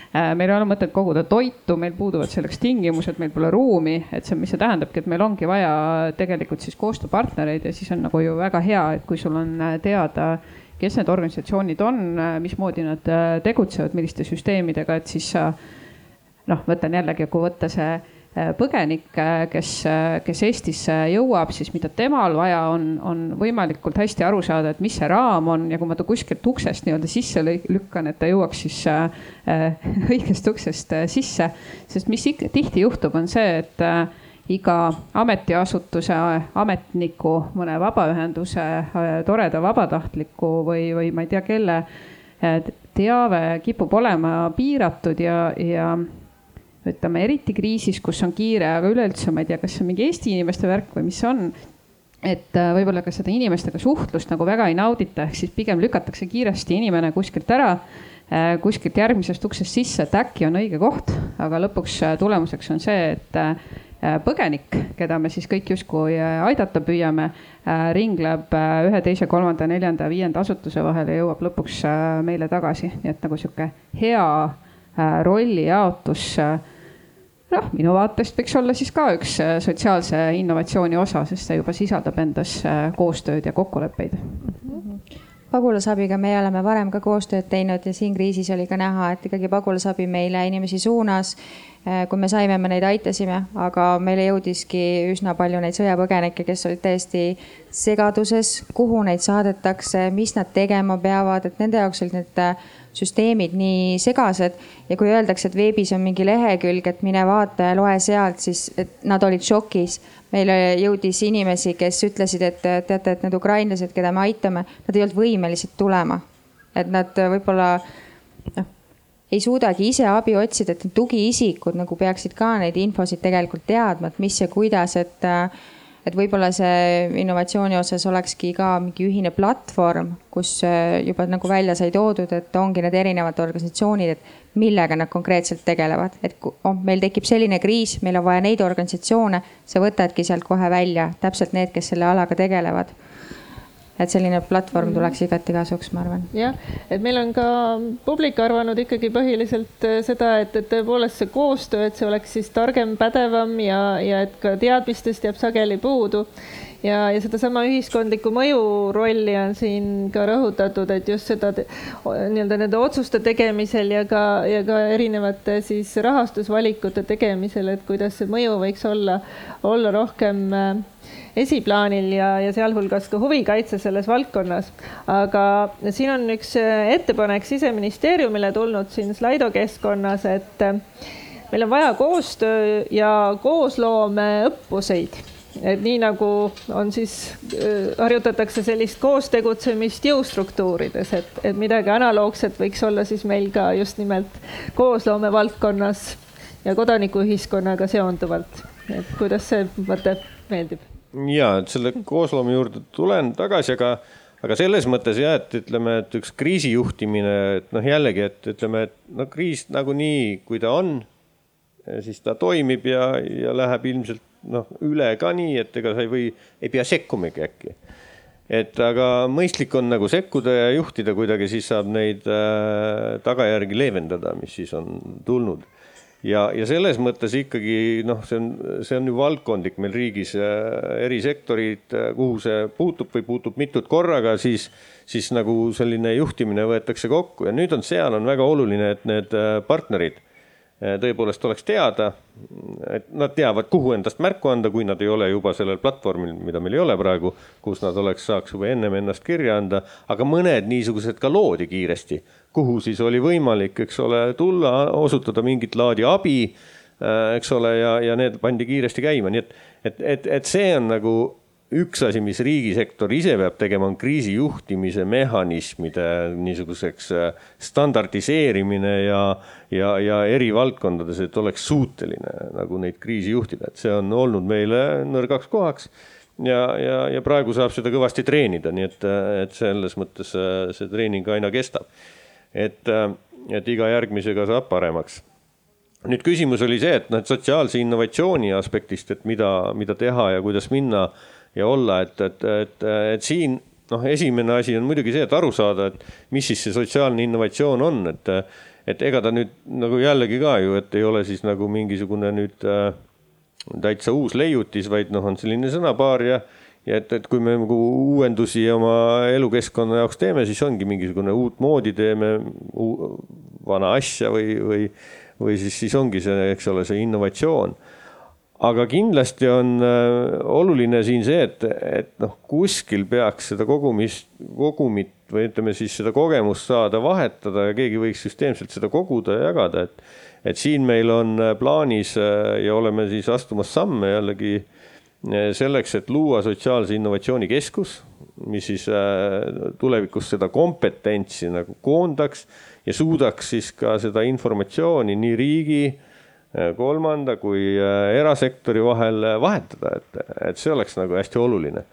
Äh, meil ei ole mõtet koguda toitu, meil puuduvad selleks tingimused, meil pole ruumi, et see, mis see tähendabki, et meil ongi vaja tegelikult siis koostööpartnereid ja siis on nagu ju väga hea, et kui sul on äh, teada kes need organisatsioonid on, mismoodi nad tegutsevad, milliste süsteemidega, et siis sa noh, võtan jällegi, kui võtta see äh, põgenik, äh, kes, äh, kes Eestisse jõuab, siis mida temal vaja on, on võimalikult hästi aru saada, et mis see raam on ja kui ma ta kuskilt uksest nii-öelda sisse lükkan, et ta jõuaks siis äh, õigest uksest äh, sisse. sest mis tihti juhtub, on see, et äh, iga ametiasutuse ametniku, mõne vabaühenduse, toreda vabatahtliku või, või ma ei tea, kelle teave kipub olema piiratud ja, ja ütleme eriti kriisis, kus on kiire, aga üleüldse ma ei tea, kas see on mingi Eesti inimeste värk või mis see on. et äh, võib-olla ka seda inimestega suhtlust nagu väga ei naudita, ehk siis pigem lükatakse kiiresti inimene kuskilt ära äh, kuskilt järgmisest uksest sisse, et äkki on õige koht, aga lõpuks äh, tulemuseks on see, et põgenik, keda me siis kõik justkui aidata püüame, ringleb ühe, teise, kolmanda, neljanda, viienda asutuse vahel ja jõuab lõpuks meile tagasi, nii et nagu sihuke hea rollijaotus noh, minu vaatest võiks olla siis ka üks äh, sotsiaalse innovatsiooni osa, sest see juba sisaldab endas äh, koostööd ja kokkuleppeid pagulasabiga me oleme varem ka koostööd teinud ja siin kriisis oli ka näha, et ikkagi pagulasabi meile inimesi suunas. Äh, kui me saime, me neid aitasime, aga meile jõudiski üsna palju neid sõjapõgenikke, kes olid täiesti segaduses, kuhu neid saadetakse, mis nad tegema peavad, et nende jaoks olid need süsteemid nii segased ja kui öeldakse, et veebis on mingi lehekülg, et mine vaata ja loe sealt, siis nad olid šokis. meile jõudis inimesi, kes ütlesid, et teate, et need ukrainlased, keda me aitame, nad ei olnud võimelised tulema. et nad võib-olla noh, ei suudagi ise abi otsida, et tugiisikud nagu peaksid ka neid infosid tegelikult teadma, et mis ja kuidas, et et võib-olla see innovatsiooni osas olekski ka mingi ühine platvorm, kus äh, juba nagu välja sai toodud, et ongi need erinevad organisatsioonid, et millega nad konkreetselt tegelevad, et kui oh, meil tekib selline kriis, meil on vaja neid organisatsioone, sa võtadki sealt kohe välja täpselt need, kes selle alaga tegelevad et selline platvorm tuleks igati kasuks, ma arvan. jah, et meil on ka publik arvanud ikkagi põhiliselt äh, seda, et, et tõepoolest see koostöö, et see oleks siis targem, pädevam ja, ja et ka teadmistest jääb sageli puudu ja, ja sedasama ühiskondlikku mõju rolli on siin ka rõhutatud, et just seda nii-öelda nende otsuste tegemisel ja ka, ja ka erinevate siis rahastusvalikute tegemisel, et kuidas see mõju võiks olla, olla rohkem äh, esiplaanil ja, ja sealhulgas ka huvikaitse selles valdkonnas. aga siin on üks äh, ettepanek siseministeeriumile tulnud siin Slido keskkonnas, et äh, meil on vaja koostöö ja koosloomeõppuseid et nii nagu on siis, harjutatakse sellist koostegutsemist jõustruktuurides, et, et midagi analoogset võiks olla siis meil ka just nimelt koosloome valdkonnas ja kodanikuühiskonnaga seonduvalt. et kuidas see mõte meeldib? Ja, selle koosloome juurde tulen tagasi, aga, aga selles mõttes jah, et ütleme, et üks kriisijuhtimine, et noh, jällegi, et ütleme, et no kriis nagunii, kui ta on, siis ta toimib ja, ja läheb ilmselt noh, üle ka nii, et ega sa ei või, ei pea sekkumagi äkki. et aga mõistlik on nagu sekkuda ja juhtida kuidagi, siis saab neid äh, tagajärgi leevendada, mis siis on tulnud. Ja, ja selles mõttes ikkagi noh, see on, see on ju valdkondlik meil riigis äh, eri sektorid, äh, kuhu see puutub või puutub mitut korraga, siis, siis nagu selline juhtimine võetakse kokku. Ja nüüd on, seal on väga oluline, et need äh, partnerid tõepoolest oleks teada, et nad teavad, kuhu endast märku anda, kui nad ei ole juba sellel platvormil, mida meil ei ole praegu, kus nad oleks, saaks juba ennem ennast kirja anda, aga mõned niisugused ka loodi kiiresti, kuhu siis oli võimalik, eks ole, tulla, osutada mingit laadi abi, eh, eks ole, ja, ja need pandi kiiresti käima, nii et, et, et, et see on nagu üks asi, mis riigisektor ise peab tegema, on kriisijuhtimise mehhanismide niisuguseks äh, standardiseerimine ja, ja, ja eri valdkondades, et oleks suuteline nagu neid kriisi juhtida, et see on olnud meile nõrgaks kohaks. ja, ja, ja praegu saab seda kõvasti treenida, nii et, et selles mõttes äh, see treening aina kestab. Et, äh, et iga järgmisega saab paremaks. Nüüd küsimus oli see, et noh, et sotsiaalse innovatsiooni aspektist, et mida, mida teha ja kuidas minna ja olla, et, et, et, et siin noh, esimene asi on muidugi see, et aru saada, et mis siis see sotsiaalne innovatsioon on, et, et ega ta nüüd nagu jällegi ka ju, et ei ole siis nagu mingisugune nüüd äh, täitsa uus leiutis, vaid noh, on selline sõnapaar ja, ja et, et kui me nagu uuendusi oma elukeskkonna jaoks teeme, siis ongi mingisugune uutmoodi teeme vana asja või, või, või siis, siis ongi see, eks ole, see innovatsioon aga kindlasti on äh, oluline siin see, et, et noh, kuskil peaks seda kogumist, kogumit või ütleme siis seda kogemust saada vahetada ja keegi võiks süsteemselt seda koguda ja jagada, et. et siin meil on äh, plaanis äh, ja oleme siis astumas samme jällegi selleks, et luua sotsiaalse innovatsiooni keskus, mis siis tulevikus seda kompetentsi nagu koondaks ja suudaks siis ka seda informatsiooni nii riigi Äh, kolmanda kui äh, erasektori vahel äh, vahetada, et, et see oleks nagu hästi oluline.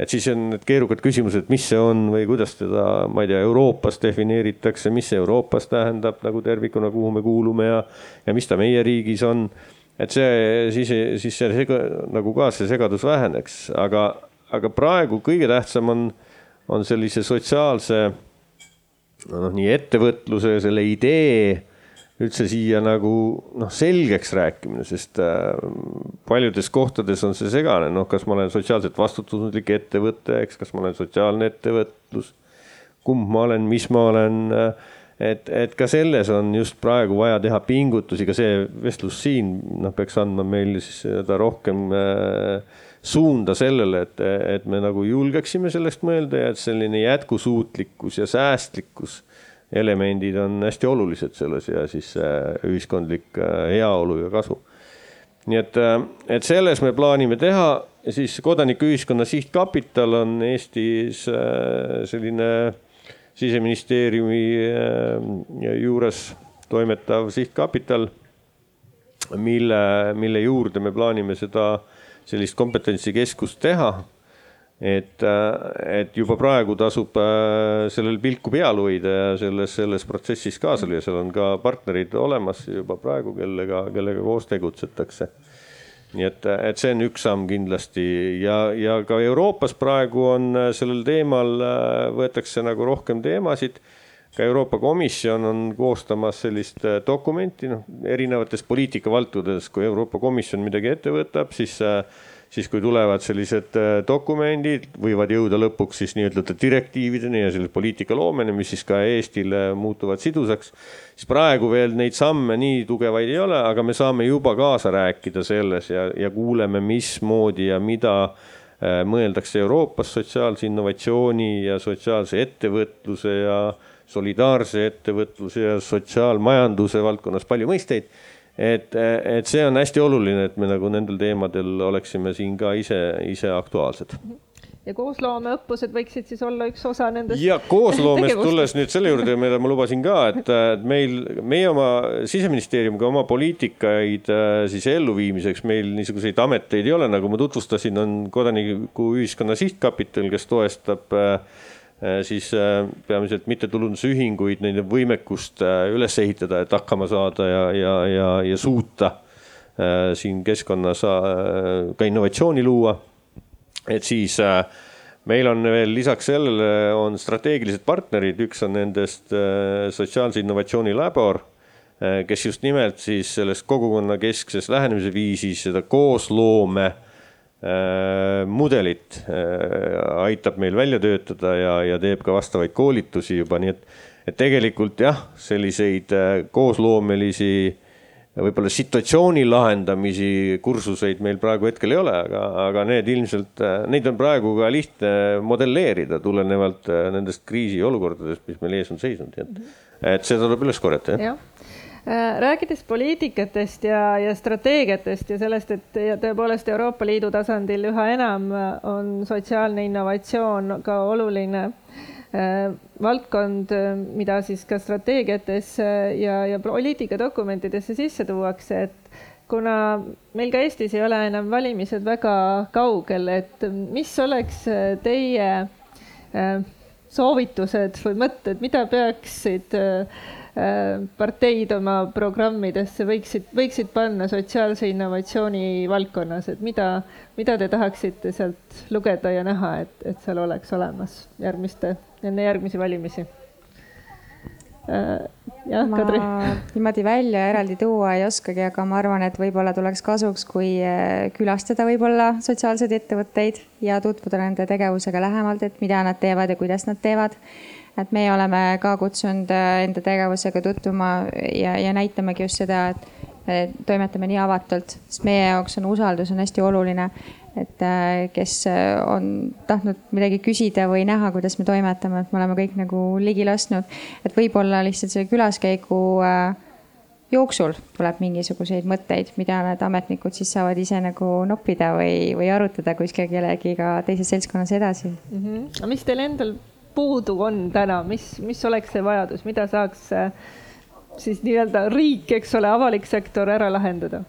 et siis on need keerukad küsimused, mis see on või kuidas teda, ma ei tea, Euroopas defineeritakse, mis see Euroopas tähendab nagu tervikuna, kuhu me kuulume ja, ja mis ta meie riigis on. Et see siis, siis see sega, nagu ka see segadus väheneks, aga, aga praegu kõige tähtsam on, on sellise sotsiaalse noh, nii ettevõtluse, selle idee üldse siia nagu noh, selgeks rääkimine, sest äh, paljudes kohtades on see segane, noh, kas ma olen sotsiaalselt vastutustundlik ettevõte, eks, kas ma olen sotsiaalne ettevõtlus, kumb ma olen, mis ma olen äh, et, et ka selles on just praegu vaja teha pingutusi, ka see vestlus siin noh, peaks andma meile siis seda rohkem äh, suunda sellele, et, et me nagu julgeksime sellest mõelda ja et selline jätkusuutlikkus ja säästlikkus elemendid on hästi olulised selles ja siis ühiskondlik äh, heaolu ja kasu. nii et, äh, et selles me plaanime teha, siis kodanikuühiskonna sihtkapital on Eestis äh, selline siseministeeriumi juures toimetav sihtkapital, mille, mille juurde me plaanime seda sellist kompetentsikeskust teha et, äh, et juba praegu tasub äh, sellel pilku peal hoida ja selles, selles protsessis kaasa lüüa, seal on ka partnerid olemas juba praegu, kellega, kellega koos tegutsetakse. Nii et, et see on üks samm kindlasti. Ja, ja ka Euroopas praegu on äh, sellel teemal, võetakse nagu rohkem teemasid. Ka Euroopa Komisjon on koostamas sellist dokumenti, noh, erinevates poliitikavaldkondades, kui Euroopa Komisjon midagi ette võtab, siis äh, siis kui tulevad sellised äh, dokumendid, võivad jõuda lõpuks siis nii-ütelda direktiivideni ja selle poliitika loomeni, mis siis ka Eestile muutuvad sidusaks. siis praegu veel neid samme nii tugevaid ei ole, aga me saame juba kaasa rääkida selles ja, ja kuuleme, mismoodi ja mida äh, mõeldakse Euroopas sotsiaalse innovatsiooni ja sotsiaalse ettevõtluse ja solidaarse ettevõtluse ja sotsiaalmajanduse valdkonnas palju mõisteid et, et see on hästi oluline, et me nagu nendel teemadel oleksime siin ka ise, ise aktuaalsed ja koosloomeõppused võiksid siis olla üks osa nendest. ja koosloomest tulles nüüd selle juurde, mida ma lubasin ka, et meil, meie oma siseministeeriumiga oma poliitikaid äh, siis elluviimiseks meil niisuguseid ameteid ei ole, nagu ma tutvustasin, on kodanikuühiskonna sihtkapital, kes toestab äh, siis peamiselt mittetulundusühinguid, nende võimekust üles ehitada, et hakkama saada ja, ja, ja, ja suuta siin keskkonnas ka innovatsiooni luua. Et siis äh, meil on veel lisaks sellele on strateegilised partnerid, üks on nendest äh, sotsiaalse innovatsiooni labor, äh, kes just nimelt siis sellest kogukonnakeskses lähenemise viisis seda koosloome mudelit aitab meil välja töötada ja, ja teeb ka vastavaid koolitusi juba, nii et, et tegelikult jah, selliseid koosloomelisi võib-olla situatsiooni lahendamisi kursuseid meil praegu hetkel ei ole, aga, aga need ilmselt, neid on praegu ka lihtne modelleerida tulenevalt äh, nendest kriisiolukordadest, mis meil ees on seisnud, nii et, et seda tuleb üles korjata, jah. Ja äh, rääkides poliitikatest ja, ja strateegiatest ja sellest, et ja tõepoolest Euroopa Liidu tasandil üha enam on sotsiaalne innovatsioon ka oluline äh, Äh, valdkond, äh, mida siis ka strateegiatesse ja, ja poliitikadokumentidesse sisse tuuakse, et kuna meil ka Eestis ei ole enam valimised väga kaugel, et mis oleks äh, teie soovitused või mõtted, mida peaksid parteid oma programmidesse võiksid, võiksid panna sotsiaalse innovatsiooni valdkonnas, et mida, mida te tahaksite sealt lugeda ja näha, et, et seal oleks olemas järgmiste enne järgmisi valimisi äh, jah, Kadri. niimoodi välja eraldi tuua ei oskagi, aga ma arvan, et võib-olla tuleks kasuks, kui äh, külastada võib-olla sotsiaalseid ettevõtteid ja tutvuda nende tegevusega lähemalt, et mida nad teevad ja kuidas nad teevad. Et meie oleme ka kutsunud äh, enda tegevusega tutvuma ja, ja näitamegi just seda, et toimetame nii avatult, sest meie jaoks on usaldus on hästi oluline et äh, kes äh, on tahtnud midagi küsida või näha, kuidas me toimetame, et me oleme kõik nagu ligi lasknud. et võib-olla lihtsalt selle külaskäigu jooksul tuleb mingisuguseid mõtteid, mida need ametnikud siis saavad ise nagu noppida või, või arutada kuskil kellegiga teises seltskonnas edasi mm. -hmm. aga mis teil endal puudu on täna, mis, mis oleks see vajadus, mida saaks siis nii-öelda riik, eks ole, avalik sektor ära lahendada?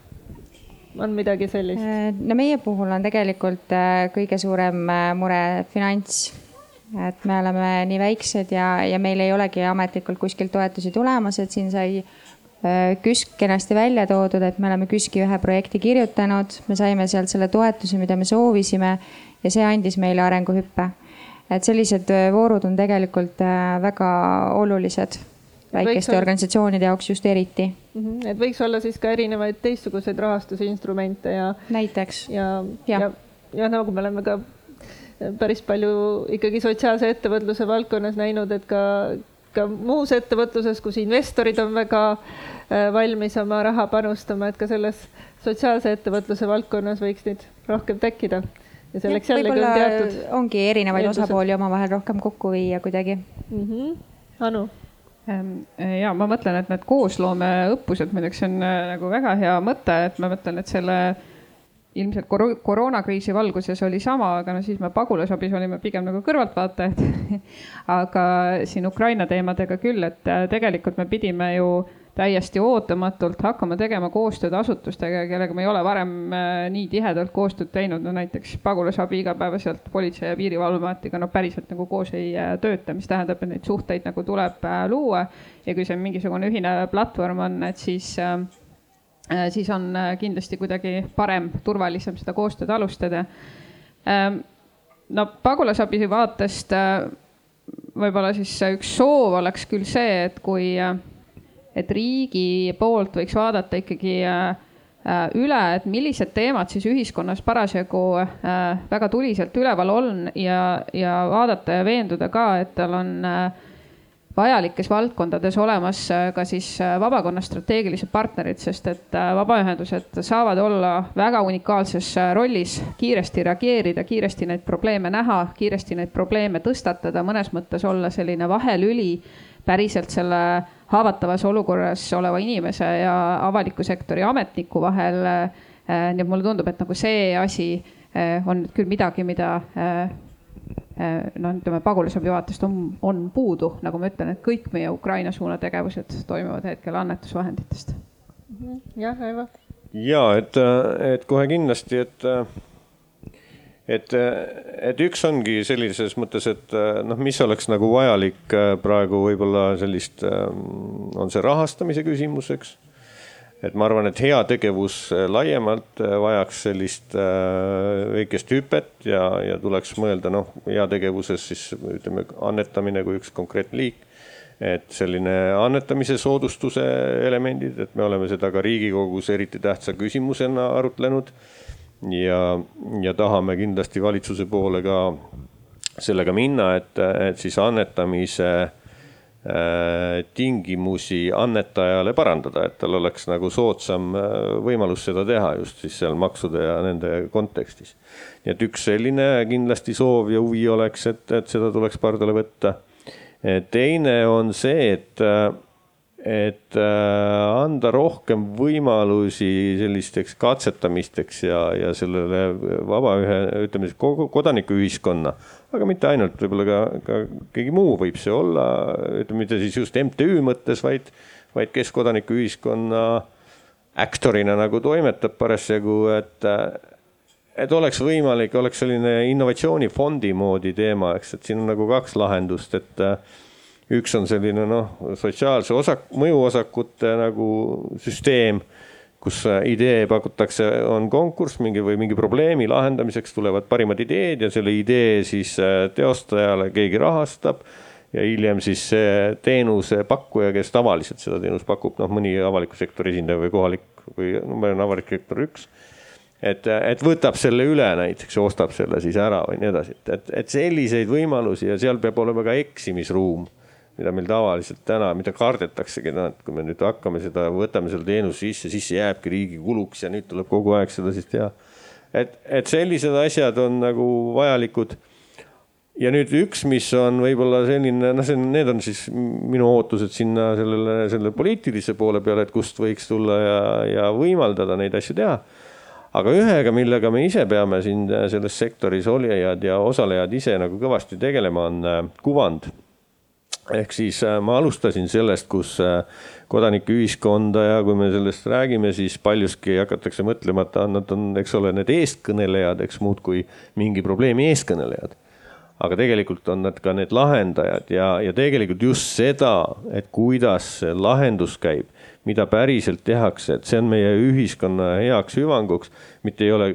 on midagi sellist? Äh, no meie puhul on tegelikult äh, kõige suurem äh, mure finants. et me oleme nii väiksed ja, ja meil ei olegi ametlikult kuskilt toetusi tulemas, et siin sai KÜSK kenasti välja toodud, et me oleme KÜSK-i ühe projekti kirjutanud, me saime sealt selle toetuse, mida me soovisime ja see andis meile arenguhüppe. Et sellised voorud on tegelikult väga olulised väikeste olla... organisatsioonide jaoks just eriti. -hmm. et võiks olla siis ka erinevaid teistsuguseid rahastusinstrumente ja. näiteks. ja, ja, ja, ja nagu me oleme ka päris palju ikkagi sotsiaalse ettevõtluse valdkonnas näinud, et ka, ka muus ettevõtluses, kus investorid on väga äh, valmis oma raha panustama, et ka selles sotsiaalse ettevõtluse valdkonnas võiks neid rohkem tekkida. Ja selleks jällegi on teatud. ongi erinevaid eeldused. osapooli omavahel rohkem kokku viia kuidagi mm. -hmm. Anu Ehm, ja ma mõtlen, et need koosloomeõppused muideks on äh, nagu väga hea mõte, et ma mõtlen, et selle ilmselt kor koroonakriisi valguses oli sama, aga no siis me pagulasabis olime pigem nagu kõrvaltvaatajad aga siin Ukraina teemadega küll, et äh, tegelikult me pidime ju täiesti ootamatult hakkama tegema koostööd asutustega, kellega me ei ole varem äh, nii tihedalt koostööd teinud, no näiteks pagulasabi igapäevaselt Politsei- ja Piirivalveametiga, no päriselt nagu koos ei äh, tööta, mis tähendab, et neid suhteid nagu tuleb äh, luua. ja kui see mingisugune ühine platvorm on, et siis siis on kindlasti kuidagi parem, turvalisem seda koostööd alustada. Ähm, no pagulasabi vaatest võib-olla siis üks soov oleks küll see, et kui et riigi poolt võiks vaadata ikkagi äh, äh, üle, et millised teemad siis ühiskonnas parasjagu äh, väga tuliselt üleval on ja, ja vaadata ja veenduda ka, et tal on vajalikes valdkondades olemas ka siis vabakonna strateegilised partnerid, sest et vabaühendused saavad olla väga unikaalses rollis, kiiresti reageerida, kiiresti neid probleeme näha, kiiresti neid probleeme tõstatada, mõnes mõttes olla selline vahelüli päriselt selle haavatavas olukorras oleva inimese ja avaliku sektori ametniku vahel. nii et mulle tundub, et nagu see asi on nüüd küll midagi, mida noh, ütleme pagulasabi vaatest on, on puudu, nagu ma ütlen, et kõik meie Ukraina suuna tegevused toimuvad hetkel annetusvahenditest. jah, Aivo. ja et, et kohe kindlasti, et et, et üks ongi sellises mõttes, et noh, mis oleks nagu vajalik äh, praegu võib-olla sellist, ähm, on see rahastamise küsimus, eks. et ma arvan, et heategevus äh, laiemalt äh, vajaks sellist väikest hüpet ja, ja tuleks mõelda noh, heategevuses siis ütleme, annetamine kui üks konkreetne liik et selline annetamise soodustuse elemendid, et me oleme seda ka Riigikogus eriti tähtsa küsimusena arutlenud ja, ja tahame kindlasti valitsuse poole ka sellega minna, et, et siis annetamise äh, tingimusi annetajale parandada, et tal oleks nagu soodsam äh, võimalus seda teha just siis seal maksude ja nende kontekstis. nii et üks selline kindlasti soov ja huvi oleks, et, et seda tuleks pardale võtta. teine on see, et äh, et äh, anda rohkem võimalusi sellisteks katsetamisteks ja, ja sellele vabaühe, ütleme siis kodanikuühiskonna, aga mitte ainult, võib-olla ka, ka keegi muu võib see olla, ütleme mitte siis just MTÜ mõttes, vaid, vaid kes kodanikuühiskonna aktorina nagu toimetab parasjagu, et et oleks võimalik, oleks selline innovatsioonifondi moodi teema, eks, et siin on nagu kaks lahendust, et üks on selline noh, sotsiaalse osak-, mõjuosakute nagu süsteem, kus äh, idee pakutakse, on konkurss mingi või mingi probleemi lahendamiseks tulevad parimad ideed ja selle idee siis äh, teostajale keegi rahastab ja hiljem siis see teenusepakkuja, kes tavaliselt seda teenust pakub, noh, mõni avaliku sektori esindaja või kohalik või no ma olen avalik sektor üks. et, et võtab selle üle näiteks ostab selle siis ära või nii edasi, et, et, et selliseid võimalusi ja seal peab olema ka eksimisruum mida meil tavaliselt täna, mida kardetaksegi, noh, et kui me nüüd hakkame seda, võtame selle teenuse sisse, siis see jääbki riigi kuluks ja nüüd tuleb kogu aeg seda siis teha. et, et sellised asjad on nagu vajalikud. ja nüüd üks, mis on võib-olla selline, noh, see on, need on siis minu ootused sinna sellele, selle poliitilise poole peale, et kust võiks tulla ja, ja võimaldada neid asju teha aga ühega, millega me ise peame siin selles sektoris olijad ja osalejad ise nagu kõvasti tegelema, on äh, kuvand ehk siis äh, ma alustasin sellest, kus äh, kodanikuühiskonda ja kui me sellest räägime, siis paljuski hakatakse mõtlema, et nad on, eks ole, need eestkõnelejad, eks muudkui mingi probleemi eestkõnelejad. aga tegelikult on nad ka need lahendajad ja, ja tegelikult just seda, et kuidas see lahendus käib, mida päriselt tehakse, et see on meie ühiskonna heaks hüvanguks, mitte ei ole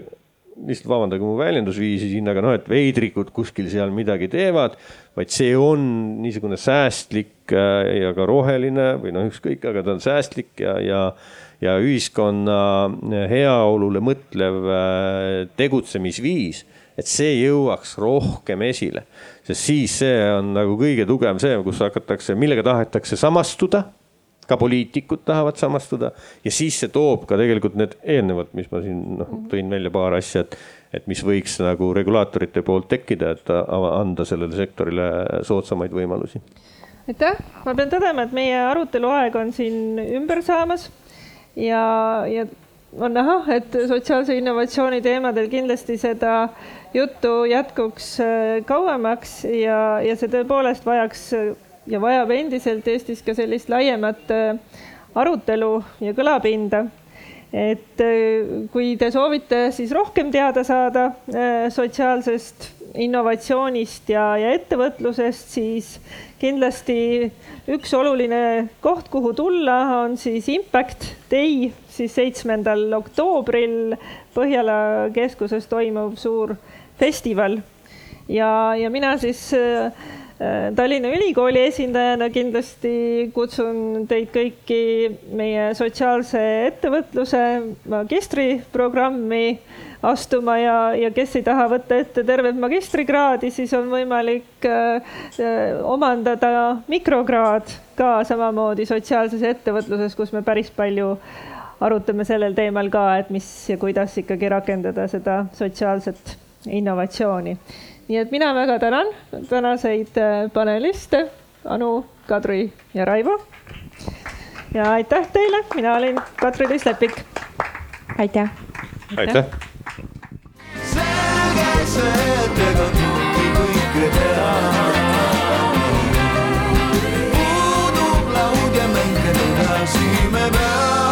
lihtsalt vabandage mu väljendusviisi siin, aga noh, et veidrikud kuskil seal midagi teevad, vaid see on niisugune säästlik äh, ja ka roheline või noh, ükskõik, aga ta on säästlik ja, ja, ja ühiskonna heaolule mõtlev äh, tegutsemisviis, et see jõuaks rohkem esile, sest siis see on nagu kõige tugevam see, kus hakatakse, millega tahetakse samastuda ka poliitikud tahavad samastuda. Ja siis see toob ka tegelikult need eelnevad, mis ma siin noh, tõin välja paar asja, et, et mis võiks nagu regulaatorite poolt tekkida, et anda sellele sektorile soodsamaid võimalusi. aitäh, ma pean tõdema, et meie arutelu aeg on siin ümber saamas ja, ja on näha, et sotsiaalse innovatsiooni teemadel kindlasti seda juttu jätkuks äh, kauemaks ja, ja see tõepoolest vajaks ja vajab endiselt Eestis ka sellist laiemat äh, arutelu ja kõlapinda. et äh, kui te soovite siis rohkem teada saada äh, sotsiaalsest innovatsioonist ja, ja ettevõtlusest, siis kindlasti üks oluline koht, kuhu tulla, on siis Impact Day, siis seitsmendal oktoobril Põhjala keskuses toimuv suur festival. ja, ja mina siis äh, Tallinna Ülikooli esindajana kindlasti kutsun teid kõiki meie sotsiaalse ettevõtluse magistriprogrammi astuma ja, ja kes ei taha võtta ette tervet magistrikraadi, siis on võimalik äh, omandada mikrokraad ka samamoodi sotsiaalses ettevõtluses, kus me päris palju arutame sellel teemal ka, et mis ja kuidas ikkagi rakendada seda sotsiaalset innovatsiooni nii et mina väga tänan tänaseid äh, paneliste Anu, Kadri ja Raivo. ja aitäh teile, mina olin Kadri Liis-Lepik. aitäh. aitäh, aitäh.. selge see, et ega tihti kõike teha. puudub laud ja mänge edasi me peame.